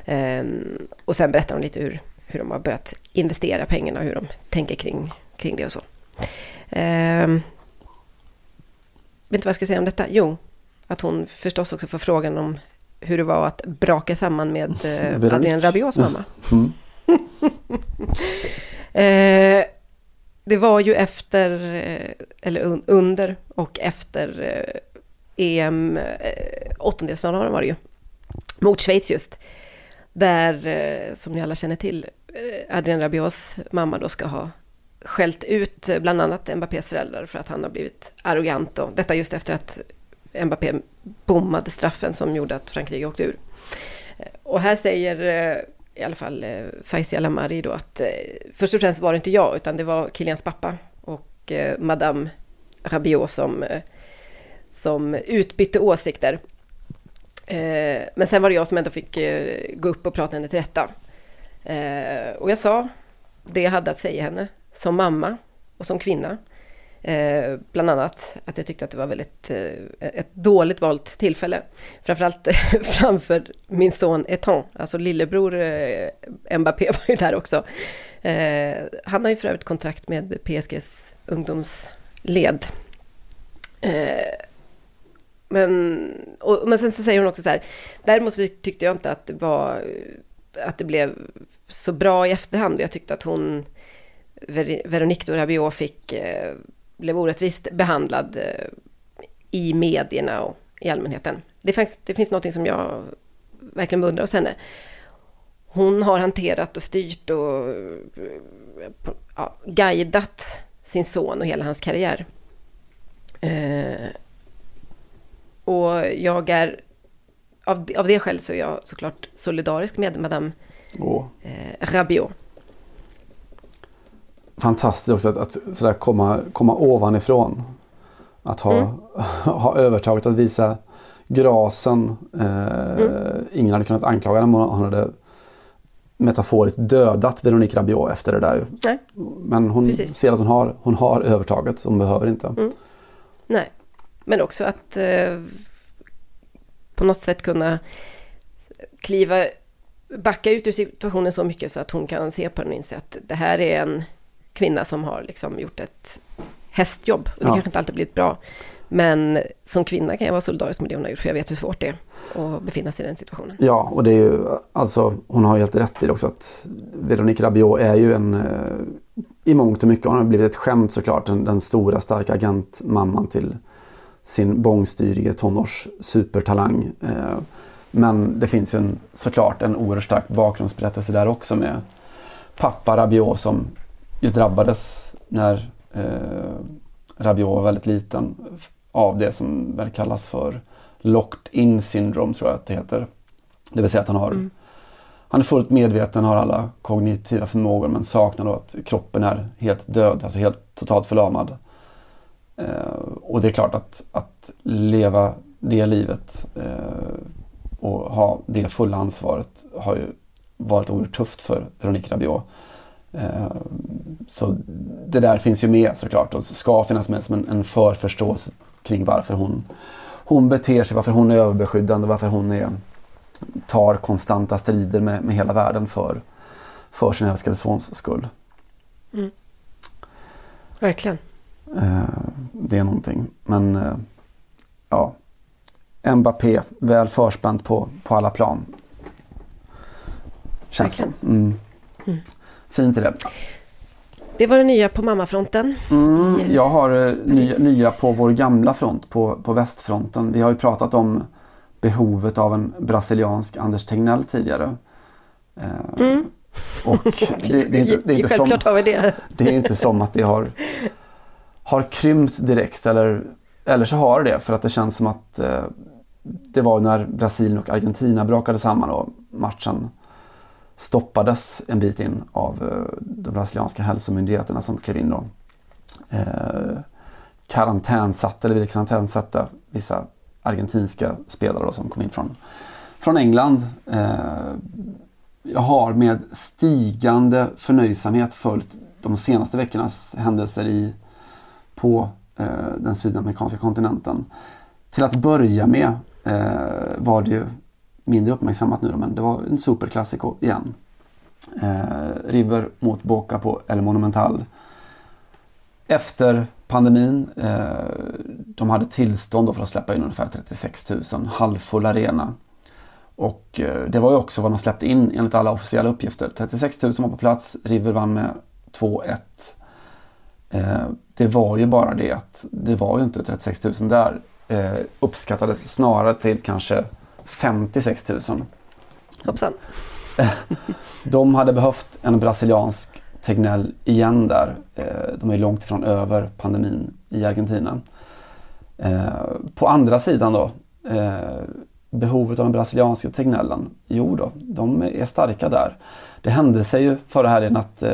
Ehm, och sen berättar de lite hur, hur de har börjat investera pengarna, hur de tänker kring, kring det och så. Ehm, vet inte vad jag ska säga om detta? Jo, att hon förstås också får frågan om hur det var att braka samman med eh. [LAUGHS] Adrien Rabios mamma. [LAUGHS] Mm. [LAUGHS] Eh, det var ju efter, eh, eller un, under och efter eh, EM, eh, åttondelsfinalen var det ju, mot Schweiz just. Där, eh, som ni alla känner till, eh, Adrien Rabios mamma då ska ha skällt ut eh, bland annat Mbappés föräldrar för att han har blivit arrogant. Och detta just efter att Mbappé bommade straffen som gjorde att Frankrike åkte ur. Och här säger i alla fall eh, Alamari då att först och främst var det inte jag utan det var Kilians pappa och Madame Rabiot som, som utbytte åsikter. Eh, men sen var det jag som ändå fick eh, gå upp och prata henne till rätta. Eh, och jag sa det jag hade att säga henne som mamma och som kvinna. Eh, bland annat att jag tyckte att det var väldigt eh, ett dåligt valt tillfälle. Framförallt [LAUGHS] framför min son Etan, alltså lillebror eh, Mbappé [LAUGHS] var ju där också. Eh, han har ju för övrigt kontrakt med PSGs ungdomsled. Eh, men, och, men sen så säger hon också så här, däremot så tyckte jag inte att det var, att det blev så bra i efterhand. Jag tyckte att hon, Ver- Veronique Rabiot fick, eh, blev orättvist behandlad eh, i medierna och i allmänheten. Det, finns, det finns något som jag verkligen beundrar hos henne. Hon har hanterat och styrt och eh, ja, guidat sin son och hela hans karriär. Eh, och jag är, av, av det skälet så är jag såklart solidarisk med Madame Åh. eh, Rabiot. Fantastiskt också att, att sådär komma, komma ovanifrån. Att ha, Mm. [LAUGHS] ha övertaget, att visa grasen. Eh, Mm. Ingen hade kunnat anklaga henne om hon hade metaforiskt dödat Veronique Rabiot efter det där. Nej. Men hon Precis. ser att hon har, hon har övertaget, så hon behöver inte. Mm. Nej, men också att eh, på något sätt kunna kliva, backa ut ur situationen så mycket så att hon kan se på den och inse att det här är en kvinna som har liksom gjort ett hästjobb. Och det Ja. kanske inte alltid blivit bra. Men som kvinna kan jag vara solidarisk med det hon har gjort, för jag vet hur svårt det är att befinna sig i den situationen. Ja, och det är ju alltså hon har ju helt rätt i det också att Veronique Rabiot är ju en eh, i mångt och mycket hon har blivit ett skämt såklart. Den, den stora starka agentmamman till sin bångstyrige tonårs supertalang. Eh, men det finns ju en, såklart en oerhört stark bakgrundsberättelse där också med pappa Rabiot som ju drabbades när eh, Rabiot var väldigt liten av det som väl kallas för locked in syndrome tror jag att det heter. Det vill säga att han har Mm. han är fullt medveten, har alla kognitiva förmågor men saknar då att kroppen är helt död, alltså helt totalt förlamad. Eh, och det är klart att, att leva det livet eh, och ha det fulla ansvaret har ju varit oerhört tufft för Veronique Rabiot. Eh, så det där finns ju med såklart och ska finnas med som en, en förförståelse kring varför hon, hon beter sig, varför hon är överbeskyddande, varför hon är, tar konstanta strider med, med hela världen för, för sin älskade sons skull. Mm. Verkligen. Eh, det är någonting. Men eh, ja, Mbappé, väl förspänt på, på alla plan. Känns som. Mm. Mm. Fint är det. Det var det nya på mammafronten. Mm, jag har eh, nya, nya på vår gamla front, på, på västfronten. Vi har ju pratat om behovet av en brasiliansk Anders Tegnell tidigare. Mm. Och [LAUGHS] det, det, är inte, det, är inte som, har vi det. det är inte som att det har, [LAUGHS] har krympt direkt eller, eller så har det för att det känns som att eh, det var när Brasilien och Argentina brakade samman och matchen stoppades en bit in av eh, de brasilianska hälsomyndigheterna som klev in och eh, karantänsatte, eller ville karantänsätta vissa argentinska spelare då, som kom in från, från England. Eh, jag har med stigande förnöjsamhet följt de senaste veckornas händelser i, på eh, den sydamerikanska kontinenten. Till att börja med eh, var det ju mindre uppmärksammat nu då, men det var en superklassiko igen. Eh, River mot Boca på El Monumental. Efter pandemin, eh, de hade tillstånd då för att släppa in ungefär 36 000, halvfull arena. Och eh, det var ju också vad de släppte in enligt alla officiella uppgifter. 36 000 var på plats, River vann med 2-1. Eh, det var ju bara det att det var ju inte 36 000 där. Eh, uppskattades snarare till kanske 56 000. Hoppsan. [LAUGHS] De hade behövt en brasiliansk Tegnell igen där. Eh, De är långt ifrån över pandemin i Argentina. Eh, På andra sidan då, eh, behovet av den brasilianska Tegnellen. Jo då, de är starka där. Det hände sig ju förra helgen att eh,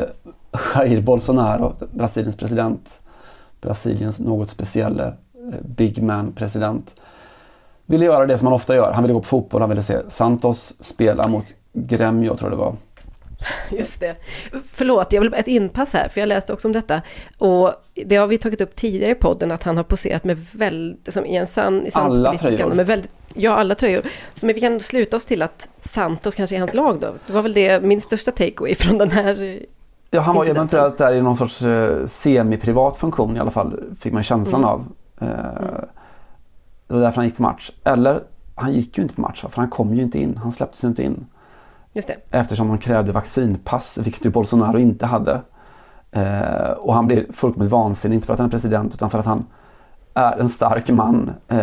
Jair Bolsonaro, Brasiliens president, Brasiliens något speciella eh, big man president, ville göra det som han ofta gör. Han ville gå på fotboll, han ville se Santos spela mot Gremio tror jag det var. Just det. Förlåt, jag vill bara ett inpass här, för jag läste också om detta. Och det har vi tagit upp tidigare i podden, att han har poserat med väldigt, som i en sann, i sann Alla tröjor. med väldigt, ja, alla tröjor. Så men vi kan sluta oss till att Santos kanske är hans lag då. Det var väl det, min största takeaway från den här Ja, han var incidenten. eventuellt där i någon sorts eh, semi-privat funktion i alla fall, fick man känslan Mm. av. Eh, det var därför han gick på match. Eller, han gick ju inte på match, för han kom ju inte in. Han släpptes ju inte in. Just det. Eftersom de krävde vaccinpass, vilket ju Bolsonaro inte hade. Eh, och han blev fullkomligt vansinnig, inte för att han är president utan för att han är en stark man. Eh,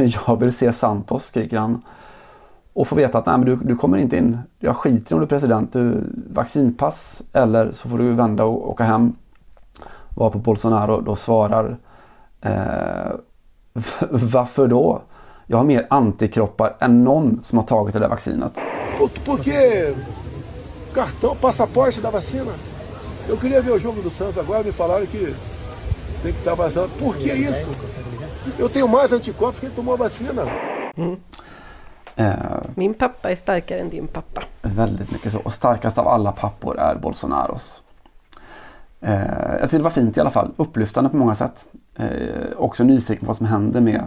[LAUGHS] jag vill se Santos, skriker han. Och får veta att nej, men du, du kommer inte in. Jag skiter om du är president. Du, vaccinpass eller så får du vända och åka hem. Var på Bolsonaro då svarar eh, [LAUGHS] Varför då? Jag har mer antikroppar än någon som har tagit det där vaccinet. Por, por que cartão, passaporte da vacina? Eu queria ver o jogo do Santos agora, me falaram que tem que estar vacinado. Por que isso? Eu tenho mais anticorpos que ele tomou a vacina. Min pappa är starkare än din pappa. Väldigt mycket så. Och starkast av alla pappor är Bolsonaros. Eh, jag tycker det var fint i alla fall. Upplyftande på många sätt. Eh, också nyfiken på vad som hände med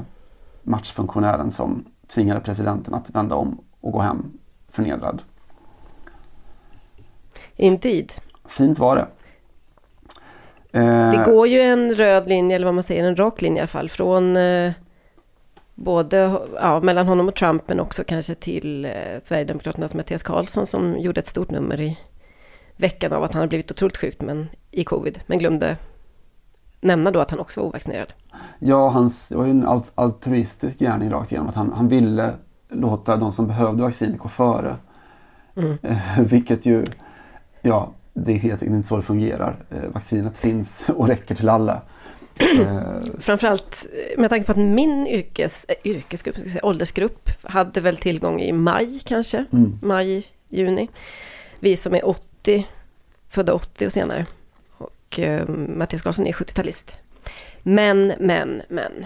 matchfunktionären som tvingade presidenten att vända om och gå hem förnedrad. Indeed. Fint var det. Eh, Det går ju en röd linje, eller vad man säger, en rak linje i alla fall, från eh, både ja, mellan honom och Trump, men också kanske till eh, Sverigedemokraternas Mattias Karlsson som gjorde ett stort nummer i veckan av att han hade blivit otroligt sjukt men, i covid, men glömde nämna då att han också var ovaccinerad. Ja, hans, det var ju en alt- altruistisk gärning rakt igenom. Att han, han ville låta de som behövde vaccin gå före. Mm. Eh, vilket ju, ja, det är helt enkelt inte så det fungerar. Eh, vaccinet finns och räcker till alla. Eh, Framförallt eh, med tanke på att min yrkes, äh, yrkesgrupp, ska säga, åldersgrupp hade väl tillgång i maj kanske, Mm. maj, juni. Vi som är 80, födda 80 och senare. Och eh, Mattias Karlsson är 70-talist. Men, men, men.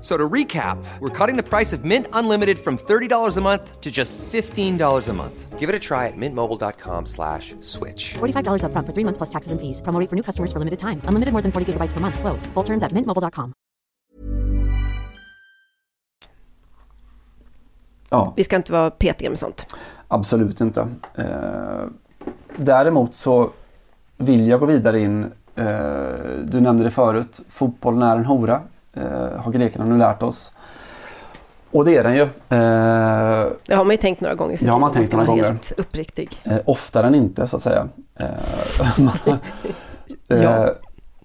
So to recap, we're cutting the price of Mint Unlimited from $30 a month to just $15 a month. Give it a try at mintmobile.com slash switch. $45 upfront for three months plus taxes and fees. Promo rate for new customers for limited time. Unlimited more than 40 gigabytes per month. Slows. Full terms at mintmobile.com. ja, Vi ska inte vara petiga med sånt. absolut inte. Eh, däremot så vill jag gå vidare in. Eh, du nämnde det förut. Fotbollen är en hora. Eh, har grekerna nu lärt oss. Och det är den ju. Eh, Det har man ju tänkt några gånger i sitt Det har man tänkt några gånger. helt uppriktig. Eh, oftare än inte så att säga. Eh, [LAUGHS] eh, Ja.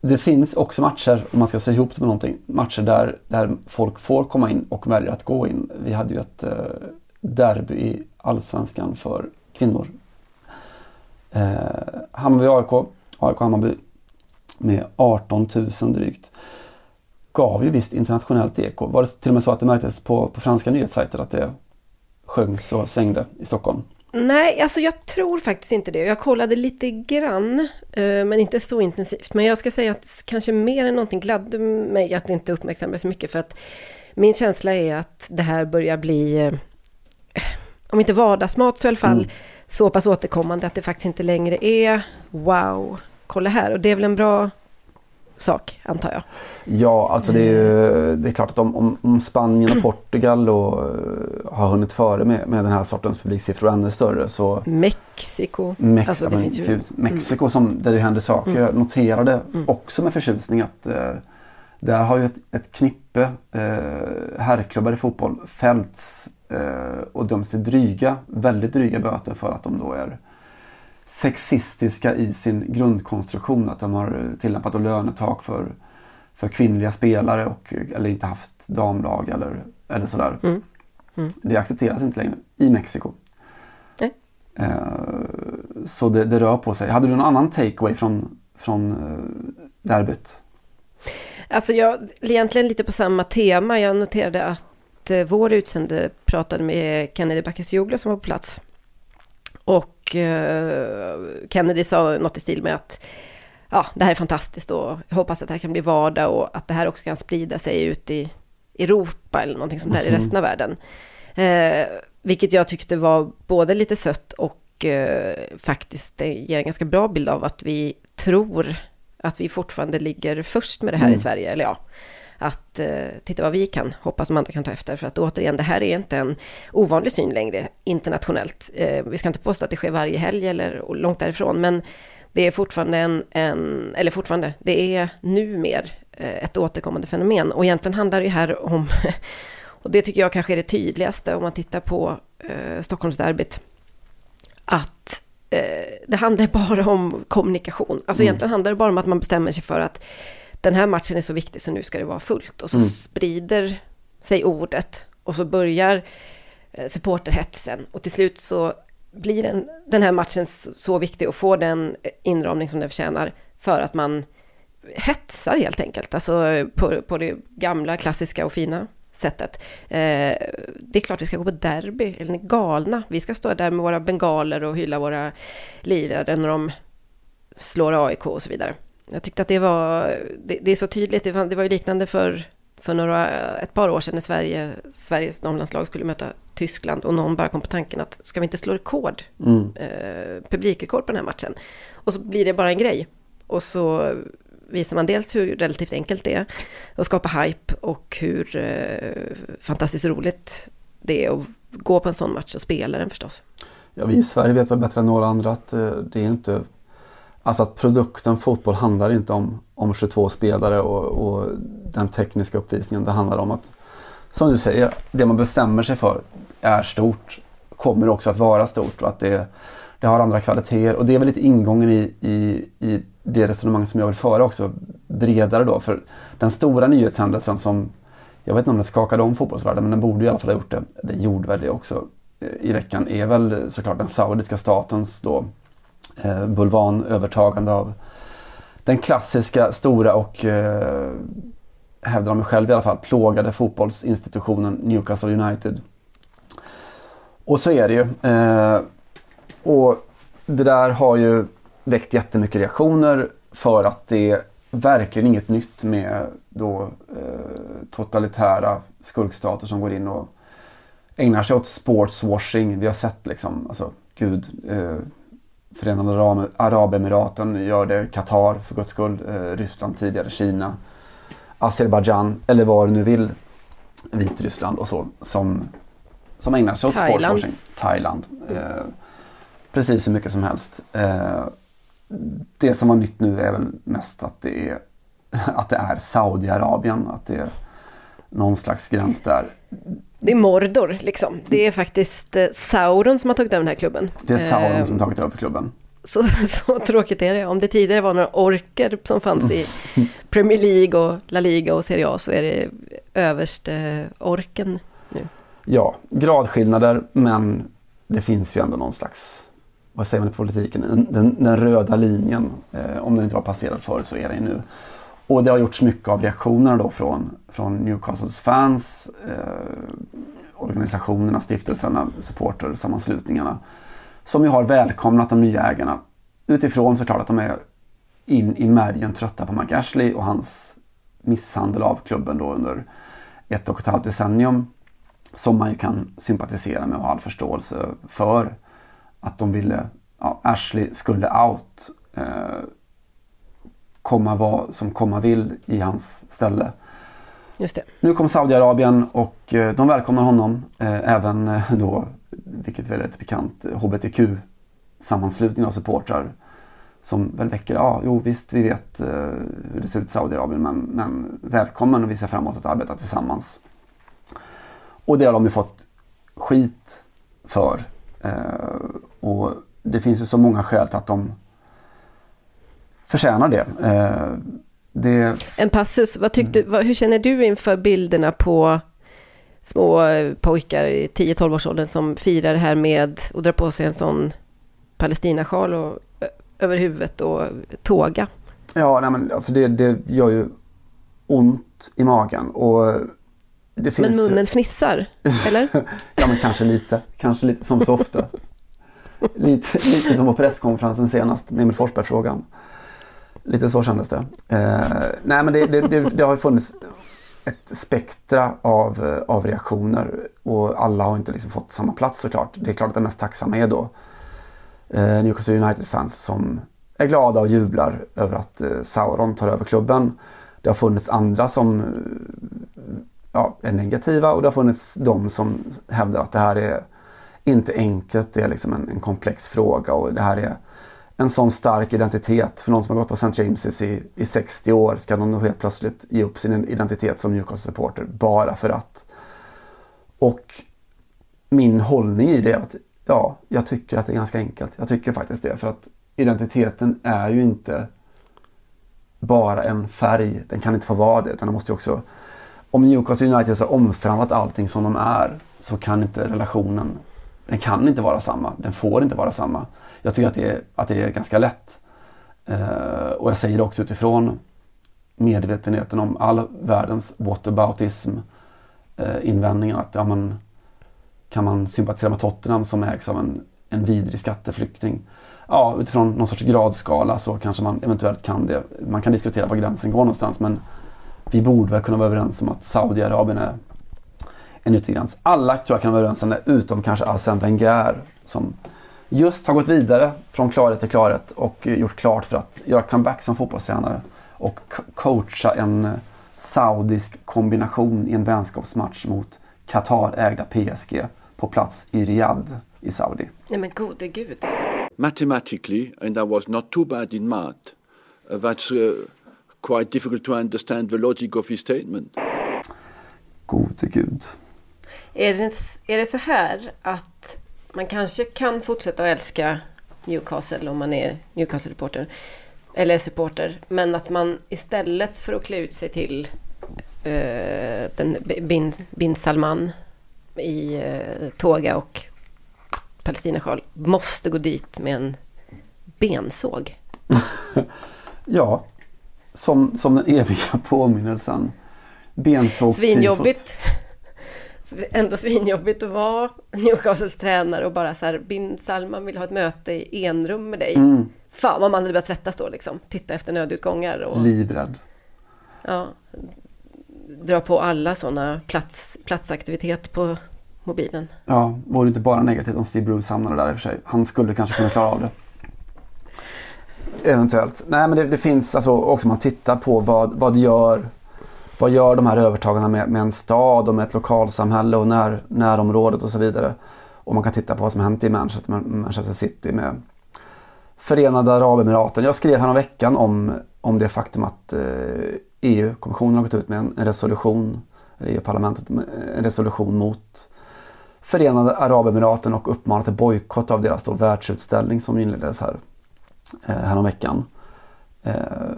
Det finns också matcher, om man ska se ihop det med någonting, matcher där, där folk får komma in och väljer att gå in. Vi hade ju ett derby i Allsvenskan för kvinnor. Hammarby-AIK, AIK-Hammarby med 18 000 drygt. Gav ju visst internationellt eko. Var det till och med så att det märktes på, på franska nyhetssajter att det sjöngs och svängde i Stockholm? Nej, alltså jag tror faktiskt inte det. Jag kollade lite grann, eh, men inte så intensivt. Men jag ska säga att kanske mer än någonting gladde mig att det inte uppmärksammades så mycket. För att min känsla är att det här börjar bli, eh, om inte vardagsmat så i alla fall, Mm. så pass återkommande att det faktiskt inte längre är wow, kolla här. Och det är väl en bra sak, antar jag. Ja, alltså det är ju det är klart att om, om, Spanien och [CLEARS THROAT] Portugal och, eh, har hunnit före med, med den här sortens publiksiffror och ännu större så Mexiko. Mex- alltså, det men finns ju... gud, Mexiko som, där det händer saker. Jag noterade Mm. också med förtjusning att eh, där har ju ett, ett knippe eh, herrklubbar i fotboll fällts eh, och dömts till dryga, väldigt dryga böter för att de då är sexistiska i sin grundkonstruktion. Att de har eh, tillämpat lönetak för, för kvinnliga spelare och, eller inte haft damlag eller, eller sådär. Mm. Mm. Det accepteras inte längre i Mexiko. Nej. Eh, så det, det rör på sig. Hade du någon annan takeaway från, från eh, derbyt? Alltså jag, egentligen lite på samma tema. Jag noterade att eh, vår utsände pratade med Kennedy Bakircioglu som var på plats. Och eh, Kennedy sa något i stil med att ja, det här är fantastiskt och jag hoppas att det här kan bli vardag och att det här också kan sprida sig ut i Europa eller någonting sånt där i Mhm. resten av världen. Eh, vilket jag tyckte var både lite sött och eh, faktiskt det ger en ganska bra bild av att vi tror att vi fortfarande ligger först med det här Mm. i Sverige. Eller ja, att eh, titta vad vi kan, hoppas de andra kan ta efter. För att återigen, det här är inte en ovanlig syn längre internationellt. Eh, vi ska inte påstå att det sker varje helg eller långt därifrån, men det är fortfarande en, en eller fortfarande, det är numer eh, ett återkommande fenomen. Och egentligen handlar det här om, [LAUGHS] och det tycker jag kanske är det tydligaste om man tittar på eh, Stockholmsderbyt, att eh, det handlar [LAUGHS] bara om kommunikation. Alltså Mm. egentligen handlar det bara om att man bestämmer sig för att den här matchen är så viktig så nu ska det vara fullt. Och så Mm. sprider sig ordet och så börjar eh, supporterhetsen. Och till slut så blir den, den här matchen så, viktig och får den inramning som den förtjänar för att man hetsar helt enkelt. Alltså på, på det gamla, klassiska och fina sättet. Eh, det är klart vi ska gå på derby, eller ni galna. Vi ska stå där med våra bengaler och hylla våra lirare när de slår AIK och så vidare. Jag tyckte att det var, det, det är så tydligt, det var, det var ju liknande för, för några, ett par år sedan när Sverige, Sveriges damlandslag skulle möta Tyskland och någon bara kom på tanken att ska vi inte slå rekord, Mm. eh, publikrekord på den här matchen? Och så blir det bara en grej. Och så visar man dels hur relativt enkelt det är att skapa hype och hur eh, fantastiskt roligt det är att gå på en sån match och spela den förstås. Ja, vi i Sverige vet väl bättre än några andra att eh, det är inte Alltså att produkten fotboll handlar inte om, om 22 spelare och, och den tekniska uppvisningen. Det handlar om att, som du säger, det man bestämmer sig för är stort. Kommer också att vara stort och att det, det har andra kvaliteter. Och det är väl lite ingången i, i, i det resonemang som jag vill föra också. Bredare då. För den stora nyhetshändelsen som, jag vet inte om den skakade om fotbollsvärlden, men den borde i alla fall ha gjort det. Det gjorde väl det också i veckan. Är väl såklart den saudiska statens då eh, bulvanövertagande av den klassiska, stora och eh, hävdar de själv i alla fall, plågade fotbollsinstitutionen Newcastle United. Och så är det ju. Eh, och det där har ju väckt jättemycket reaktioner för att det är verkligen inget nytt med då eh, totalitära skurkstater som går in och ägnar sig åt sportswashing. Vi har sett liksom, alltså gud, eh, Förenade Arab- Arabemiraten gör det, Qatar för guds skull, eh, Ryssland tidigare, Kina, Azerbajdzjan eller vad du nu vill, Vitryssland och så, som, som ägnar sig åt Thailand. sportswashing. Thailand. Eh, precis hur mycket som helst. Eh, det som var nytt nu är väl mest att det är [LAUGHS] att det är Saudiarabien. Att det är någon slags gräns där. Det är Mordor liksom. Det är faktiskt eh, Sauron som har tagit över den här klubben. Det är Sauron Eh, som tagit över klubben. Så, [LAUGHS] så tråkigt är det. Om det tidigare var några orker som fanns i Premier League och La Liga och Serie A så är det överste orken nu. Ja, gradskillnader men det finns ju ändå någon slags, vad säger man i politiken, den, den, röda linjen. Eh, om den inte var passerad förut så är den nu. Och det har gjorts mycket av reaktionerna då från, från Newcastles fans, eh, organisationerna, stiftelserna, supportersammanslutningarna. Som ju har välkomnat de nya ägarna. Utifrån såklart att de är in i märgen trötta på Mike Ashley och hans misshandel av klubben då under ett och ett halvt decennium. Som man ju kan sympatisera med och ha all förståelse för. Att de ville, ja, Ashley skulle out. Eh, komma vad som komma vill i hans ställe. Just det. Nu kom Saudiarabien och eh, de välkomnar honom. Eh, även eh, då, vilket väl är ett bekant, HBTQ-sammanslutning av supportrar. Som väl väcker, ja jo visst vi vet eh, hur det ser ut i Saudiarabien men, men välkommen och vi ser fram emot att arbeta tillsammans. Och det har de ju fått skit för. Eh, och det finns ju så många skäl till att de förtjänar det. Eh, det En passus, vad tyckte, vad, hur känner du inför bilderna på små eh, pojkar i 10-12 års åldern som firar det här med och drar på sig en sån Palestinasjal och, ö- över huvudet och tåga? Ja, nej, men alltså det, det gör ju ont i magen. Och det finns Men munnen fnissar, [LAUGHS] eller? ja, men kanske lite. Kanske lite som så ofta. [LAUGHS] lite, lite som på presskonferensen senast med Emil Forsberg-frågan. Lite så kändes det. Eh, nej, men det, det, det, det har ju funnits ett spektra av, eh, av reaktioner och alla har inte liksom fått samma plats såklart. Det är klart att de mest tacksamma är då eh, Newcastle United-fans som är glada och jublar över att eh, Sauron tar över klubben. Det har funnits andra som eh, ja, är negativa och det har funnits de som hävdar att det här är inte enkelt. Det är liksom en, en komplex fråga och det här är en sån stark identitet. För någon som har gått på St. James's i, i 60 år ska de nog helt plötsligt ge upp sin identitet som Newcastle-supporter bara för att. Och min hållning i det är att ja, jag tycker att det är ganska enkelt. Jag tycker faktiskt det. För att identiteten är ju inte bara en färg. Den kan inte få vara det. Utan den måste ju också... Om Newcastle United har omförhandlat allting som de är så kan inte relationen... Den kan inte vara samma. Den får inte vara samma. Jag tycker att det är, att det är ganska lätt. Eh, och jag säger det också utifrån medvetenheten om all världens whataboutism eh, invändningar. Att ja, man, kan man sympatisera med Tottenham som ägs av en, en vidrig skatteflykting? Ja, utifrån någon sorts gradskala så kanske man eventuellt kan det. Man kan diskutera var gränsen går någonstans men vi borde väl kunna vara överens om att Saudiarabien är en yttergräns. Alla tror jag kan vara överens om det utom kanske Arsène Wenger som just har gått vidare från klarhet till klarhet och gjort klart för att göra comeback som fotbollstränare och co- coacha en eh, saudisk kombination i en vänskapsmatch mot Qatar-ägda PSG på plats i Riyadh i Saudi. Nej men gode gud. mathematically, and I was not too bad in math, uh, that's uh, quite difficult to understand the logic of his statement. Gode gud. Är det, är det så här att man kanske kan fortsätta att älska Newcastle om man är Newcastle-reporter eller supporter, men att man istället för att klä ut sig till eh, den bin, bin Salman i eh, toga och palestinasjal måste gå dit med en bensåg. [LAUGHS] Ja, som, som den eviga påminnelsen. Bensågstifot. Svinjobbigt. Ändå svinjobbigt att vara Newcastles tränare och bara så här, bin Salman vill ha ett möte i enrum med dig. Mm. Fan vad man hade börjat svettas då liksom. Titta efter nödutgångar och Livrädd. ja, dra på alla sådana plats, platsaktivitet på mobilen. Ja, vore inte bara negativt om Steve Bruce hamnade där i och för sig. Han skulle kanske kunna klara av det. Eventuellt. Nej men det, det finns alltså också om man tittar på vad, vad gör vad gör de här övertagarna med, med en stad och med ett lokalsamhälle och när, närområdet och så vidare. Och man kan titta på vad som hänt i Manchester, Manchester City med Förenade Arabemiraten. Jag skrev här veckan om, om det faktum att eh, EU-kommissionen har gått ut med en, en resolution, eller EU-parlamentet, en resolution mot Förenade Arabemiraten och uppmanat till bojkott av deras då världsutställning som inleddes här eh, häromveckan. Eh,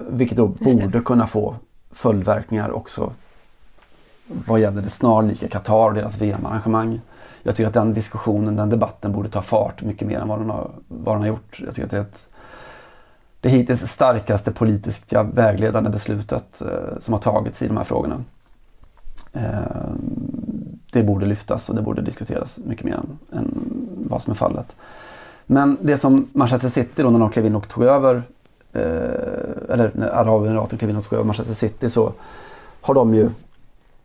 vilket då borde kunna få följdverkningar också vad gäller det snarlika Qatar och deras VM-arrangemang. Jag tycker att den diskussionen, den debatten borde ta fart mycket mer än vad den har, vad den har gjort. Jag tycker att det är ett, det hittills starkaste politiska vägledande beslutet eh, som har tagits i de här frågorna. Eh, det borde lyftas och det borde diskuteras mycket mer än, än vad som är fallet. Men det som Manchester City då när de klev in och tog över, eh, eller när Arabemiraten klev in och tog över Manchester City så har de ju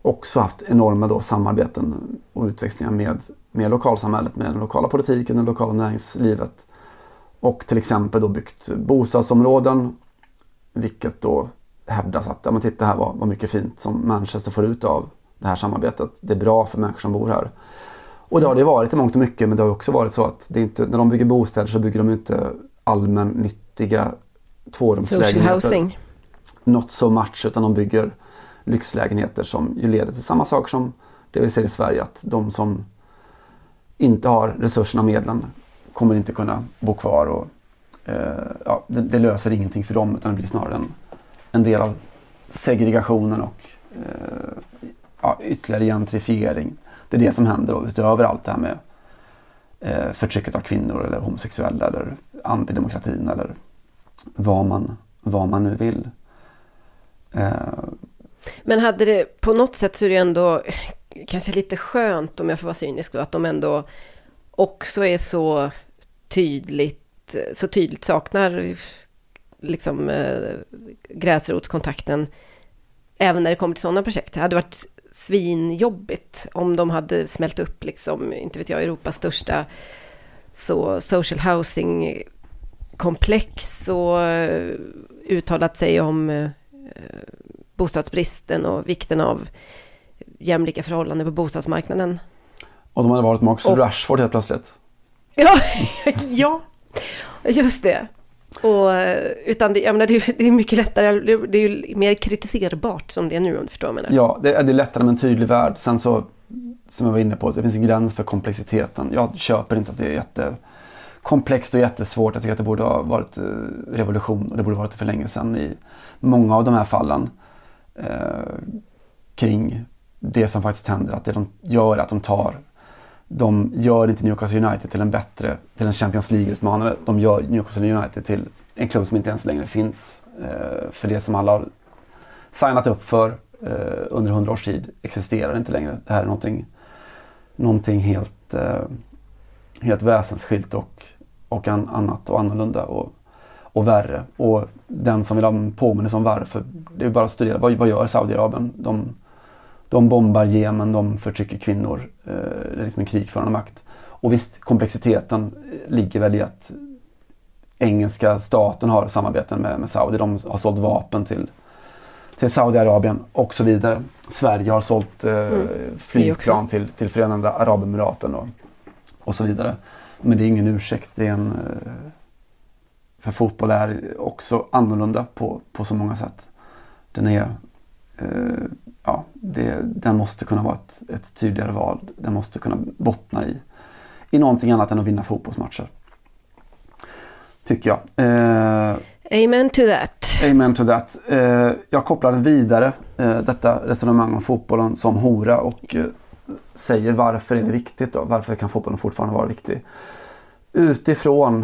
också haft enorma då samarbeten och utväxlingar med, med lokalsamhället, med den lokala politiken, det lokala näringslivet. Och till exempel då byggt bostadsområden, vilket då hävdas att, ja men titta här vad, vad mycket fint som Manchester får ut av det här samarbetet. Det är bra för människor som bor här. Och det har det varit i mångt och mycket men det har också varit så att det inte, när de bygger bostäder så bygger de inte allmännyttiga tvårumslägenheter. Social housing. Not so much utan de bygger lyxlägenheter som ju leder till samma sak som det vi ser i Sverige att de som inte har resurserna och medlen kommer inte kunna bo kvar och eh, ja, det, det, löser ingenting för dem utan det blir snarare en, en del av segregationen och eh, ja, ytterligare gentrifiering. Det är det som händer då, utöver allt det här med eh, förtrycket av kvinnor eller homosexuella eller antidemokratin eller vad man, vad man nu vill. Eh. Men hade det på något sätt så är det ändå kanske lite skönt om jag får vara cynisk då, att de ändå också är så tydligt, så tydligt saknar liksom eh, gräsrotskontakten även när det kommer till sådana projekt. Det hade varit svinjobbigt om de hade smält upp, liksom, inte vet jag, Europas största så social housing komplex och eh, uttalat sig om eh, bostadsbristen och vikten av jämlika förhållanden på bostadsmarknaden. Och de hade varit Marcus och, Rashford helt plötsligt. [LAUGHS] Ja, ja, just det. Och, utan det, jag menar, det, är, det är mycket lättare, det är ju mer kritiserbart som det är nu om du förstår vad jag menar. Ja, det är, det är lättare med en tydlig värld. Sen så, som jag var inne på, det finns en gräns för komplexiteten. Jag köper inte att det är Komplext och jättesvårt. Jag tycker att det borde ha varit eh, revolution och det borde ha varit det för länge sedan i många av de här fallen. Eh, kring det som faktiskt händer, att det de gör att de tar de gör inte Newcastle United till en bättre, till en Champions League-utmanare. De gör Newcastle United till en klubb som inte ens längre finns. Eh, för det som alla har signat upp för eh, under hundra års tid existerar inte längre. Det här är någonting, någonting helt, eh, helt väsensskilt och, och an, annat och annorlunda och, och värre. Och den som vill ha en påminnelse om varför, det är bara att studera. Vad, vad gör Saudiarabien? De, de bombar Jemen, de förtrycker kvinnor. Eh, det är liksom en krigförande makt. Och visst, komplexiteten ligger väl i att engelska staten har samarbeten med, med Saudi. De har sålt vapen till, till Saudiarabien och så vidare. Sverige har sålt eh, mm. flygplan till, till Förenade Arabemiraten och, och så vidare. Men det är ingen ursäkt. Det är en, eh, för fotboll är också annorlunda på, på så många sätt. Den är eh, ja, det, den måste kunna vara ett, ett tydligare val. Den måste kunna bottna i, i någonting annat än att vinna fotbollsmatcher. Tycker jag. Eh, Amen to that. Amen to that. Eh, jag kopplar vidare eh, detta resonemang om fotbollen som hora och eh, säger varför är det viktigt då? Varför kan fotbollen fortfarande vara viktig? Utifrån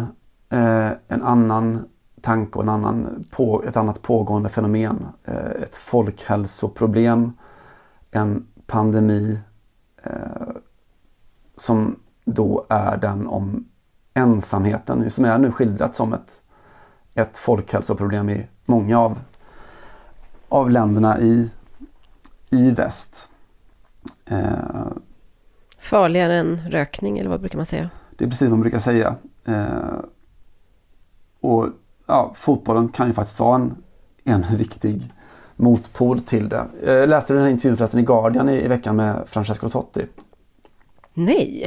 eh, en annan tanke och en annan på, ett annat pågående fenomen. Eh, ett folkhälsoproblem, en pandemi eh, som då är den om ensamheten som är nu skildrat som ett, ett folkhälsoproblem i många av, av länderna i, i väst. Eh, Farligare än rökning eller vad brukar man säga? Det är precis vad man brukar säga. Eh, och ja, fotbollen kan ju faktiskt vara en, en viktig motpol till det. Jag läste den här intervjun förresten i Guardian i, i veckan med Francesco Totti. Nej!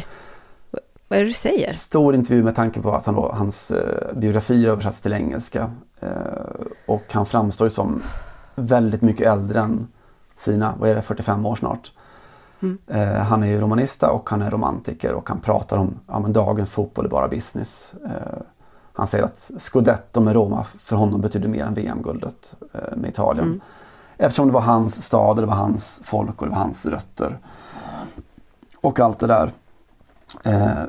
Vad är det du säger? Stor intervju med tanke på att han då, hans eh, biografi översatts till engelska. Eh, och han framstår ju som väldigt mycket äldre än sina, vad är det, 45 år snart. Mm. Eh, han är ju romanista och han är romantiker och han pratar om ja, men dagens fotboll är bara business. Eh, han säger att scudetto med Roma för honom betyder mer än VM-guldet eh, med Italien. Mm. Eftersom det var hans stad, det var hans folk och det var hans rötter. Och allt det där. Eh,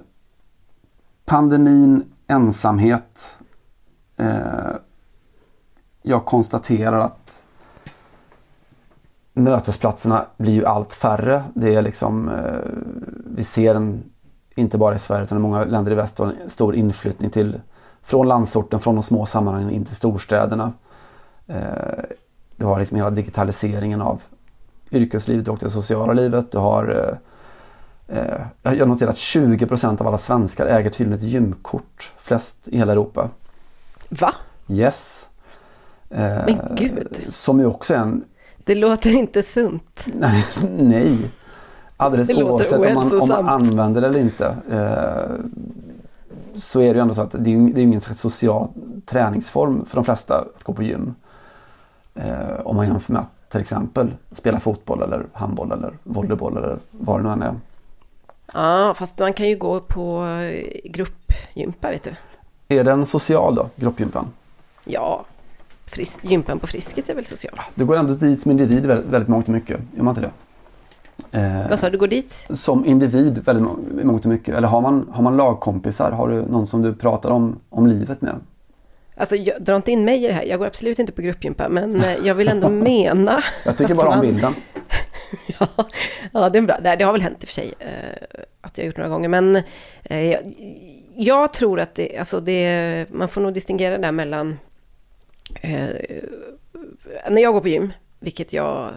pandemin, ensamhet. Eh, jag konstaterar att mötesplatserna blir ju allt färre. Det är liksom, eh, vi ser en, inte bara i Sverige utan i många länder i väst, en stor inflyttning till, från landsorten, från de små sammanhangen in till storstäderna. Eh, du har liksom hela digitaliseringen av yrkeslivet och det sociala livet. Du har eh, jag har noterat att 20% av alla svenskar äger tydligen ett gymkort. Flest i hela Europa. Va? Yes. Men gud. Som ju också är en... Det låter inte sunt. Nej. [LAUGHS] Alldeles Det oavsett om man, om man använder det eller inte. Eh, så är det ju ändå så att det är, ju- det är ingen slags social träningsform för de flesta att gå på gym. Eh, om man jämför med att till exempel spela fotboll eller handboll eller volleyboll eller vad det nu än är. Ja, fast man kan ju gå på eh, gruppgympa vet du. Är den social då, gruppgympan? Ja, fris- gympan på Friskis är väl social? Du går ändå dit som individ väldigt, väldigt mångt och mycket, gör man inte det? Eh, Vad sa du, går dit? Som individ väldigt må- mångt och mycket. Eller har man, har man lagkompisar? Har du någon som du pratar om, om livet med? Alltså, jag, dra inte in mig i det här. Jag går absolut inte på gruppgympa, men eh, jag vill ändå [LAUGHS] mena... Jag tycker bara om bilden. [LAUGHS] ja, ja, det är bra. Det har väl hänt i och för sig eh, att jag har gjort några gånger. Men eh, jag, jag tror att det, alltså det, man får nog distingera där mellan... Eh, när jag går på gym, vilket jag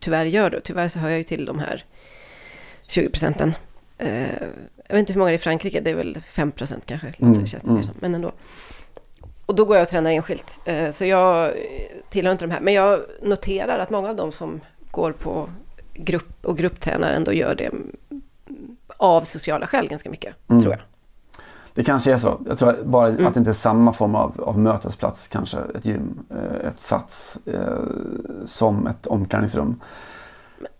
tyvärr gör då. Tyvärr så hör jag ju till de här 20 procenten. Eh, jag vet inte hur många det är i Frankrike, det är väl 5 procent kanske. Mm, känns det mm. som. Men ändå. Och då går jag och tränar enskilt. Eh, Så jag tillhör inte de här. Men jag noterar att många av dem som går på grupp och grupptränar ändå gör det av sociala skäl ganska mycket, Mm. tror jag. Det kanske är så. Jag tror bara att det inte är samma form av, av mötesplats, kanske ett gym, eh, ett sats, eh, som ett omklädningsrum.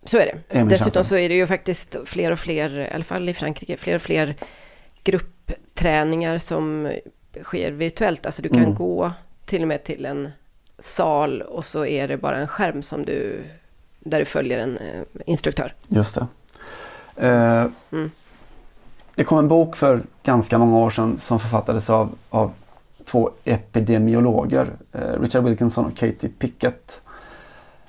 Så är Är det. min Dessutom känsla. så är det ju faktiskt fler och fler, i alla fall i Frankrike, fler och fler gruppträningar som sker virtuellt. Alltså du kan Mm. gå till och med till en sal och så är det bara en skärm som du, där du följer en eh, instruktör. Just det. Eh, Mm. Det kom en bok för ganska många år sedan som författades av, av två epidemiologer, eh, Richard Wilkinson och Katie Pickett.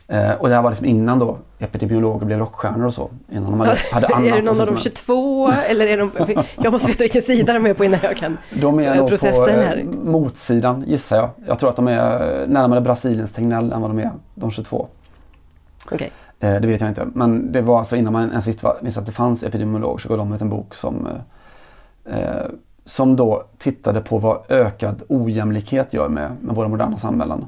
Eh, och det här var liksom innan då epidemiologer blev rockstjärnor och så. Innan de hade, [LAUGHS] hade annat är det någon av de syssla med. 22 eller är de... [LAUGHS] Jag måste veta vilken sida de är på innan jag kan De är nog på eh, här. motsidan gissar jag. Jag tror att de är närmare Brasiliens Tegnell än vad de är de 22. Okej. Eh, det vet jag inte. Men det var alltså innan man ens visste, att det fanns epidemiologer så gav de ut en bok som, eh, eh, som då tittade på vad ökad ojämlikhet gör med, med våra moderna samhällen.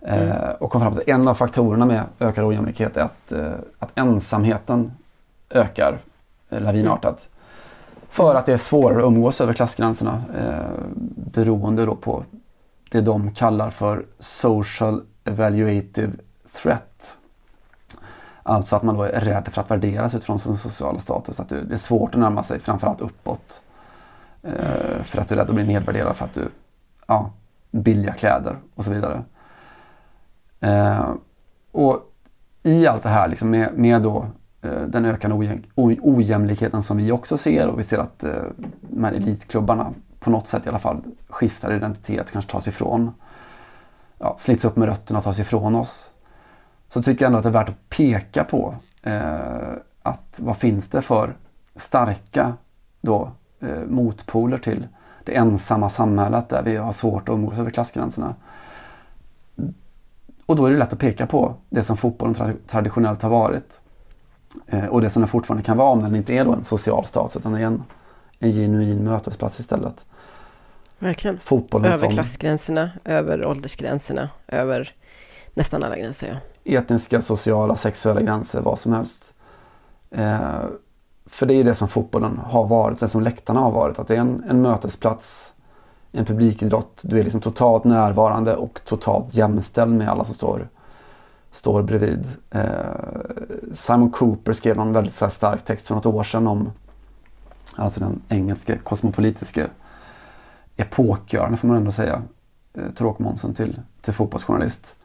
Eh, och kom fram till att en av faktorerna med ökad ojämlikhet är att, att ensamheten ökar lavinartat. För att det är svårare att umgås över klassgränserna eh, beroende då på det de kallar för social evaluative threat. Alltså att man då är rädd för att värderas utifrån sin sociala status. Att det är svårt att närma sig framförallt uppåt. Eh, för att du är rädd att bli nedvärderad för att du ja, billiga kläder och så vidare. Eh, och i allt det här liksom med, med då eh, den ökande ojäm, ojämlikheten som vi också ser och vi ser att eh, de här elitklubbarna på något sätt i alla fall skiftar identitet, kanske tas ifrån. Ja, slits upp med rötterna och tas ifrån oss. Så tycker jag ändå att det är värt att peka på eh, att vad finns det för starka då, eh, motpoler till det ensamma samhället där vi har svårt att umgås över klassgränserna. Och då är det lätt att peka på det som fotbollen tra- traditionellt har varit. Eh, och det som den fortfarande kan vara om den inte är då en social status utan är en, en genuin mötesplats istället. Verkligen. Fotbollen över som klassgränserna, över åldersgränserna, över nästan alla gränser. Ja etniska, sociala, sexuella gränser, vad som helst. Eh, för det är det som fotbollen har varit, det som läktarna har varit. Att det är en, en mötesplats, en publikidrott. Du är liksom totalt närvarande och totalt jämställd med alla som står, står bredvid. Eh, Simon Cooper skrev någon väldigt så här stark text för något år sedan om alltså den engelske kosmopolitiske epokgörande får man ändå säga. Eh, tråkmånsen till, till fotbollsjournalist.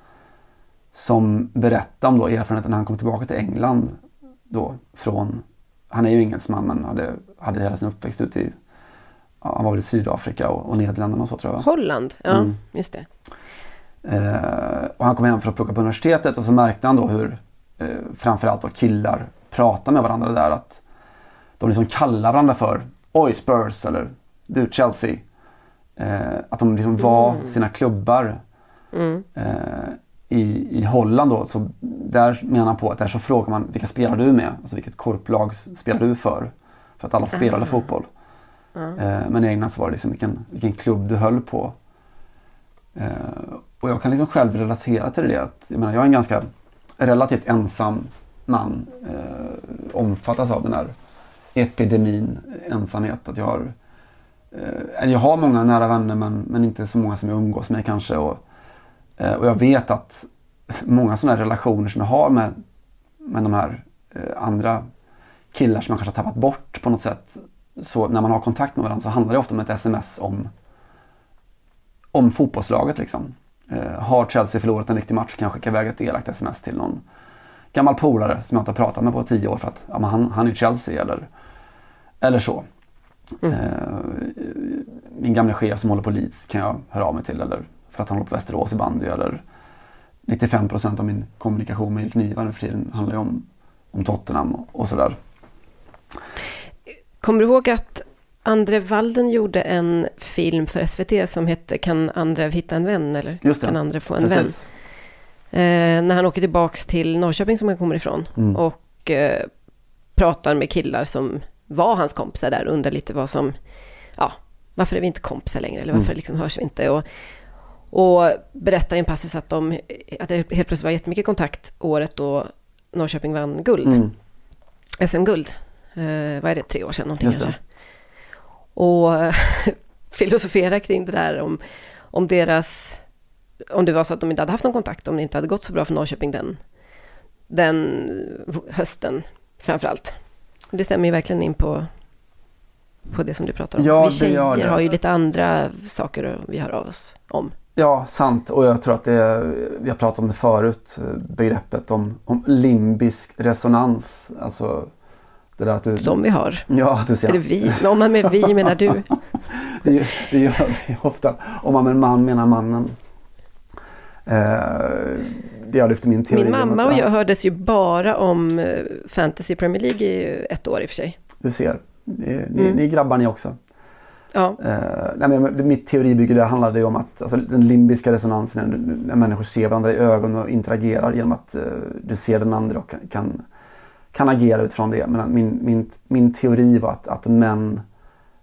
Som berättade om då erfarenheten när han kom tillbaka till England. Då, från, han är ju engelsman men hade, hade hela sin uppväxt ute i han var väl i Sydafrika och, och Nederländerna och så tror jag. Holland, ja Mm. just det. Eh, och han kom hem för att plugga på universitetet och så märkte han då hur eh, framförallt då killar pratar med varandra där. Att de liksom kallar varandra för Oj Spurs eller Du Chelsea. Eh, att de liksom var Mm. sina klubbar. Mm. Eh, i, I Holland då, så där menar han på att där så frågar man vilka spelar du med? Alltså vilket korplag spelar du för? För att alla spelade Ah. fotboll. Ja. Eh, men i England så var det liksom vilken, vilken klubb du höll på. Eh, och jag kan liksom själv relatera till det. Att, jag, menar, jag är en ganska relativt ensam man. Eh, omfattas av den här epidemin ensamhet. Att jag, har, eh, jag har många nära vänner men, men inte så många som jag umgås med kanske. Och, och jag vet att många sådana relationer som jag har med, med de här eh, andra killar som man kanske har tappat bort på något sätt. Så när man har kontakt med varandra så handlar det ofta om ett sms om, om fotbollslaget. Liksom. Eh, har Chelsea förlorat en riktig match kan jag skicka iväg ett elakt sms till någon gammal polare som jag inte har pratat med på tio år för att ja, han, han är Chelsea eller, eller så. Eh, min gamla chef som håller på Leeds kan jag höra av mig till eller för att han håller på Västerås i bandy eller 95 procent av min kommunikation med Erik Niva nu för tiden handlar ju om, om Tottenham och, och sådär. Kommer du ihåg att Andre Walden gjorde en film för SVT som hette Kan andra hitta en vän? Eller Just det. Kan andra få en Precis. vän? Eh, när han åker tillbaks till Norrköping som han kommer ifrån. Mm. Och eh, pratar med killar som var hans kompisar där. Undrar lite vad som... Ja, varför är vi inte kompisar längre? Eller varför Mm. liksom hörs vi inte? Och, och berättar i en passus att, de, att det helt plötsligt var jättemycket kontakt året då Norrköping vann guld. Mm. SM-guld. Eh, vad är det, tre år sedan någonting kanske. Och [LAUGHS] filosofera kring det där om, om deras... Om det var så att de inte hade haft någon kontakt, om det inte hade gått så bra för Norrköping den, den hösten framför allt. Det stämmer ju verkligen in på, på det som du pratar om. Ja, vi tjejer har ju lite andra saker vi hör av oss om. Ja, sant. Och jag tror att det, vi har pratat om det förut, eh, begreppet om, om limbisk resonans. Alltså det där att du... Som vi har. Ja, du ser. Är det vi? Om man med vi menar du? [LAUGHS] det, det gör vi ofta. Om man med man menar mannen. Eh, det jag lyfter min teori Min mamma och jag hördes ju bara om eh, Fantasy Premier League i ett år i och för sig. Du ser. Ni, ni, Mm. ni grabbar ni också. Ja. Eh, nej, men mitt teoribygge där handlade ju om att alltså, den limbiska resonansen när, människor ser varandra i ögonen och interagerar genom att eh, du ser den andra och kan, kan, agera utifrån det. Men min, min, min teori var att, att män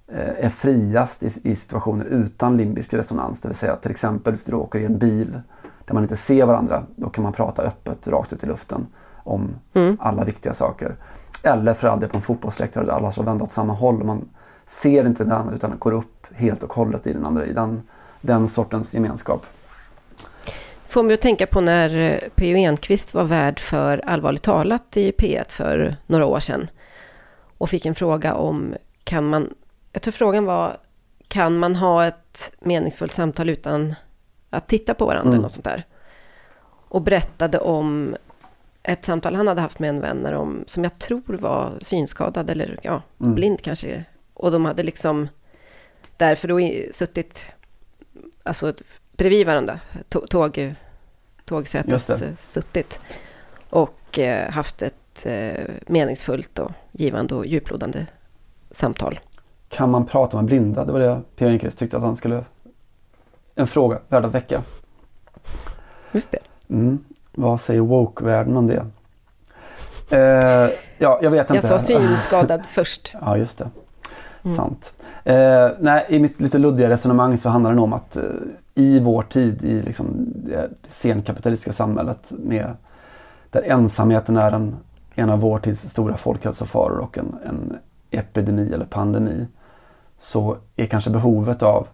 eh, är friast i, i situationer utan limbisk resonans. Det vill säga att till exempel du åker i en bil där man inte ser varandra. Då kan man prata öppet rakt ut i luften om Mm. alla viktiga saker. Eller för all del på en fotbollsläktare där alla står vända åt samma håll. Man ser inte den andra utan går upp helt och hållet i den andra. I den, den sortens gemenskap. Får mig att tänka på när eh, P.O. Enquist var värd för Allvarligt talat i P1 för några år sedan. Och fick en fråga om, kan man, jag tror frågan var, kan man ha ett meningsfullt samtal utan att titta på varandra? Mm. Något sånt där. Och berättade om ett samtal han hade haft med en vän när de, som jag tror var synskadad eller ja, Mm. blind kanske. Och de hade liksom därför då suttit alltså bredvid varandra, tå- tåg, det. eh, suttit och eh, haft ett eh, meningsfullt och givande och djuplodande samtal. Kan man prata med blinda? Det var det P.O. Enquist tyckte att han skulle... En fråga värd att väcka. Just det. Mm. Vad säger woke-världen om det? Eh, ja, jag vet Jag inte. sa synskadad först. [LAUGHS] Ja, just det. Mm. Sant. Eh, nej, I mitt lite luddiga resonemang så handlar det nog om att eh, i vår tid, i liksom det senkapitalistiska samhället med, där ensamheten är en, en av vår tids stora folkhälsofaror och en, en epidemi eller pandemi så är kanske behovet av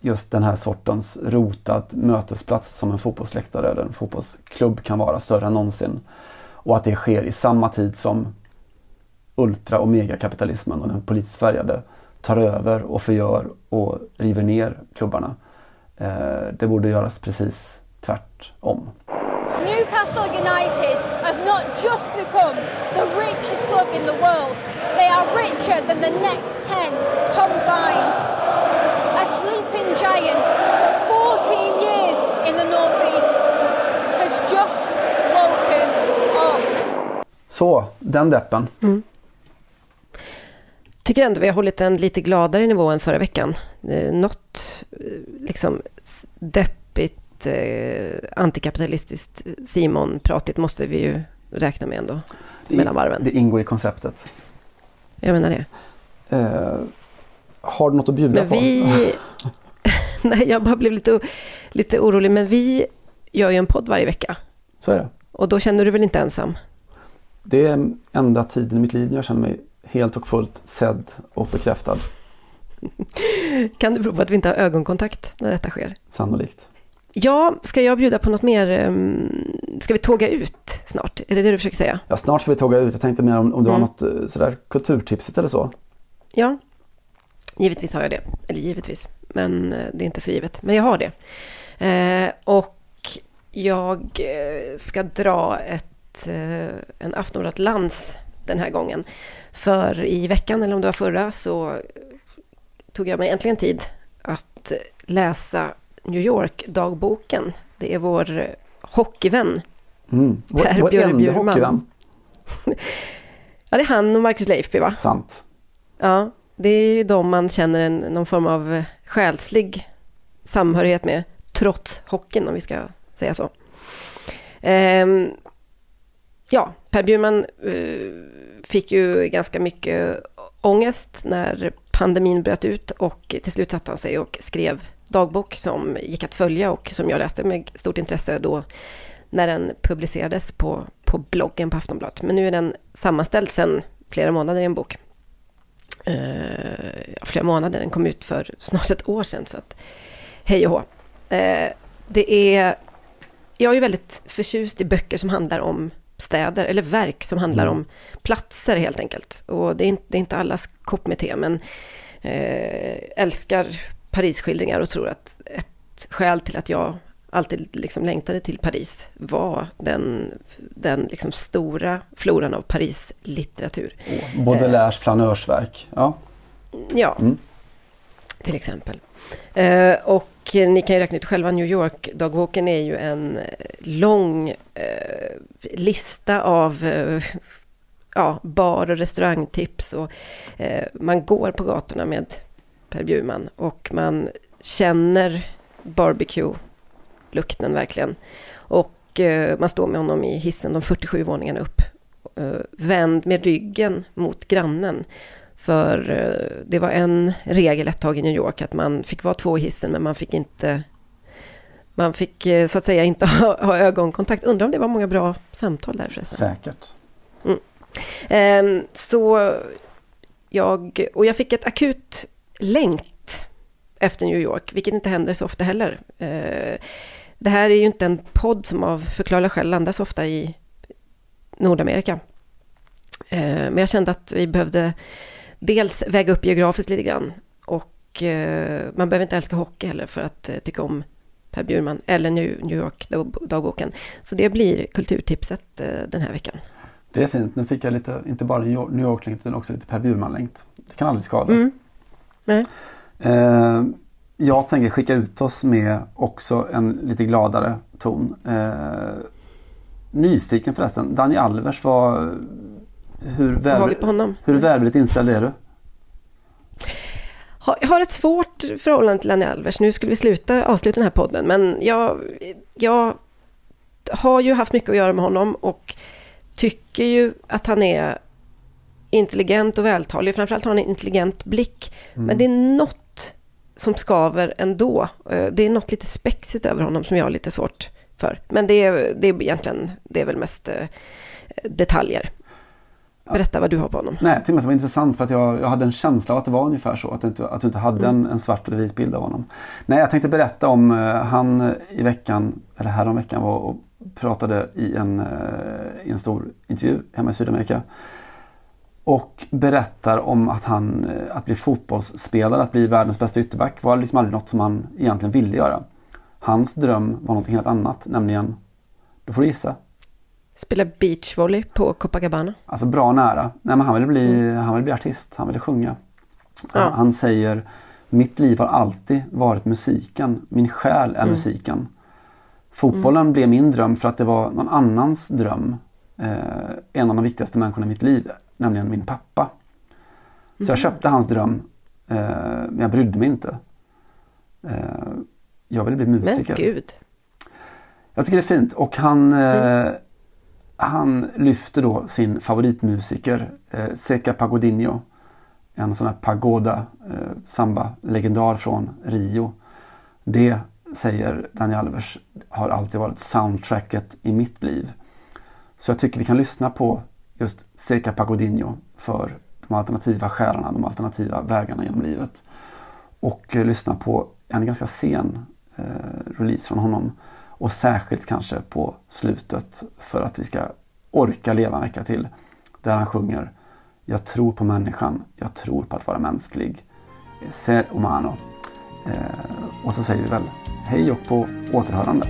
just den här sortens rotad mötesplats som en fotbollsläktare eller en fotbollsklubb kan vara större än någonsin. Och att det sker i samma tid som ultra och megakapitalismen och den politiskt färgade tar över och förgör och river ner klubbarna. Eh, det borde göras precis tvärtom. Newcastle United have not just become the richest club in the world, they are richer than the next 10 combined. A sleeping giant for 14 years in the northeast has just woken up. Så, den deppen. Mm. Tycker ändå vi har hållit en lite gladare nivå än förra veckan. Eh, något eh, liksom deppigt, eh, antikapitalistiskt Simon-pratigt måste vi ju räkna med ändå. Mellan varven. Det ingår i konceptet. Jag menar det. Eh, har du något att bjuda Men på? vi... [LAUGHS] [LAUGHS] Nej, jag bara blev lite, lite orolig. Men vi gör ju en podd varje vecka. Så är det. Och då känner du väl inte ensam? Det är enda tiden i mitt liv när jag känner mig helt och fullt sedd och bekräftad. Kan det bero på att vi inte har ögonkontakt när detta sker? Sannolikt. Ja, ska jag bjuda på något mer? ehm, Ska vi tåga ut snart? Är det det du försöker säga? Ja, snart ska vi tåga ut. Jag tänkte mer om, om du Mm. har något eh, sådär kulturtipset eller så. Ja, givetvis har jag det. Eller givetvis, men eh, det är inte så givet. Men jag har det. Eh, och jag eh, ska dra ett, en Aftonbladet-lans den här gången. För i veckan, eller om det var förra, så tog jag mig äntligen tid att läsa New York-dagboken. Det är vår hockeyvän Mm. Vår, Per vår Björkman. hockeyvän. [LAUGHS] Ja, det är han och Marcus Leifby, va? Sant. Ja, det är ju de man känner en, någon form av själslig samhörighet med, trots hockeyn om vi ska säga så. Ehm, ja, Per Bjurman eh, fick ju ganska mycket ångest när pandemin bröt ut och till slut satte han sig och skrev dagbok som gick att följa och som jag läste med stort intresse då när den publicerades på, på bloggen på Aftonbladet. Men nu är den sammanställd sedan flera månader i en bok eh, flera månader. Den kom ut för snart ett år sedan. Så att, hej och hå. Eh, det är, jag är ju väldigt förtjust i böcker som handlar om städer, eller verk som handlar Mm. om platser helt enkelt. Och det är inte, det är inte allas kopp med te, men eh, älskar Parisskildringar och tror att ett skäl till att jag alltid liksom längtade till Paris var den, den liksom stora floran av Paris-litteratur. Baudelaires flanörsverk. Ja. Ja, Mm till exempel. Eh, och ni kan ju räkna ut själva, New York-dagboken är ju en eh, lång eh, lista av eh, ja, bar och restaurangtips. Och, eh, man går på gatorna med Per Bjurman och man känner barbecue-lukten verkligen. Och eh, man står med honom i hissen de 47 våningarna upp. Eh, vänd med ryggen mot grannen. För eh, det var en regel ett tag i New York att man fick vara två i hissen men man fick inte man fick eh, så att säga inte [LAUGHS] ha, ha ögonkontakt. Undrar om det var många bra samtal där förresten. Säkert. Mm. Ehm, så jag, och jag fick ett akut längt efter New York, vilket inte händer så ofta heller. Eh, det här är ju inte en podd som av förklarliga skäl landar så ofta i Nordamerika. Men jag kände att vi behövde dels väga upp geografiskt lite grann och eh, man behöver inte älska hockey heller för att eh, tycka om Per Bjurman eller New New York-dagboken. Så det blir kulturtipset eh, den här veckan. Det är fint. Nu fick jag lite, inte bara New York- New York-längt utan också lite Per Bjurman-längt. Det kan aldrig skada. Mm. Eh, jag tänker skicka ut oss med också en lite gladare ton. Nyfiken förresten. Daniel Alvers var... Hur, honom? hur välvilligt inställd är du? Jag har ett svårt förhållande till Annie Alvers. Nu skulle vi sluta, avsluta den här podden, men jag, jag har ju haft mycket att göra med honom och tycker ju att han är intelligent och vältalig. Framförallt har han en intelligent blick. Mm. Men det är något som skaver ändå. Eh, Det är något lite spexigt över honom som jag har lite svårt för. Men det är, det är egentligen, det är väl mest eh, detaljer. Berätta vad du har på honom. Nej, jag tyckte det var intressant för att jag, jag hade en känsla av att det var ungefär så. Att du inte, att du inte hade Mm. en, en svart eller vit bild av honom. Nej, jag tänkte berätta om eh, han i veckan, eller här om veckan var och pratade i en, eh, i en stor intervju hemma i Sydamerika. Och berättar om att han, eh, att bli fotbollsspelare, att bli världens bästa ytterback var liksom aldrig något som han egentligen ville göra. Hans dröm var något helt annat, nämligen, då får du gissa. Spela beachvolley på Copacabana. Alltså bra nära. Nej, men han ville bli, han ville bli artist, han ville sjunga. Ja. Han, han säger Mitt liv har alltid varit musiken. Min själ är Mm. musiken. Fotbollen blev min dröm för att det var någon annans dröm. Eh, en av de viktigaste människorna i mitt liv, nämligen min pappa. Så Mhm. jag köpte hans dröm, eh, men jag brydde mig inte. Eh, jag ville bli musiker. Men gud. Jag tycker det är fint och han, eh, han lyfter då sin favoritmusiker eh, Seca Pagodinho. En sån här pagoda eh, samba-legendar från Rio. Det, säger Daniel Alvers, har alltid varit soundtracket i mitt liv. Så jag tycker vi kan lyssna på just Seca Pagodinho för de alternativa själarna, de alternativa vägarna genom livet. Och eh, lyssna på en ganska sen eh, release från honom. Och särskilt kanske på slutet för att vi ska orka leva en vecka till. Där han sjunger Jag tror på människan, jag tror på att vara mänsklig. Ser humano. Eh, och så säger vi väl hej och på återhörande.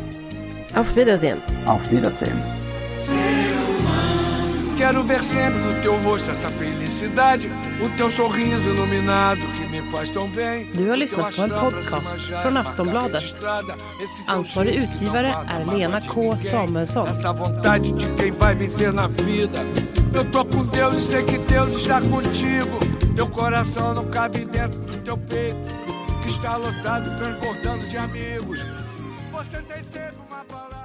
Auf Wiedersehen. Auf Wiedersehen. Quero ver sempre no teu rosto essa felicidade, o teu sorriso iluminado que me faz tão bem. Du har lyssnat på en podcast från Aftonbladet. Ansvarig utgivare är Lena K Samuelsson. Essa vontade de quem vai vencer na vida. Eu tô com Deus e sei que Deus está contigo. Teu coração não cabe dentro do teu peito, que está lotado, transbordando de amigos. Você tem sempre uma palavra.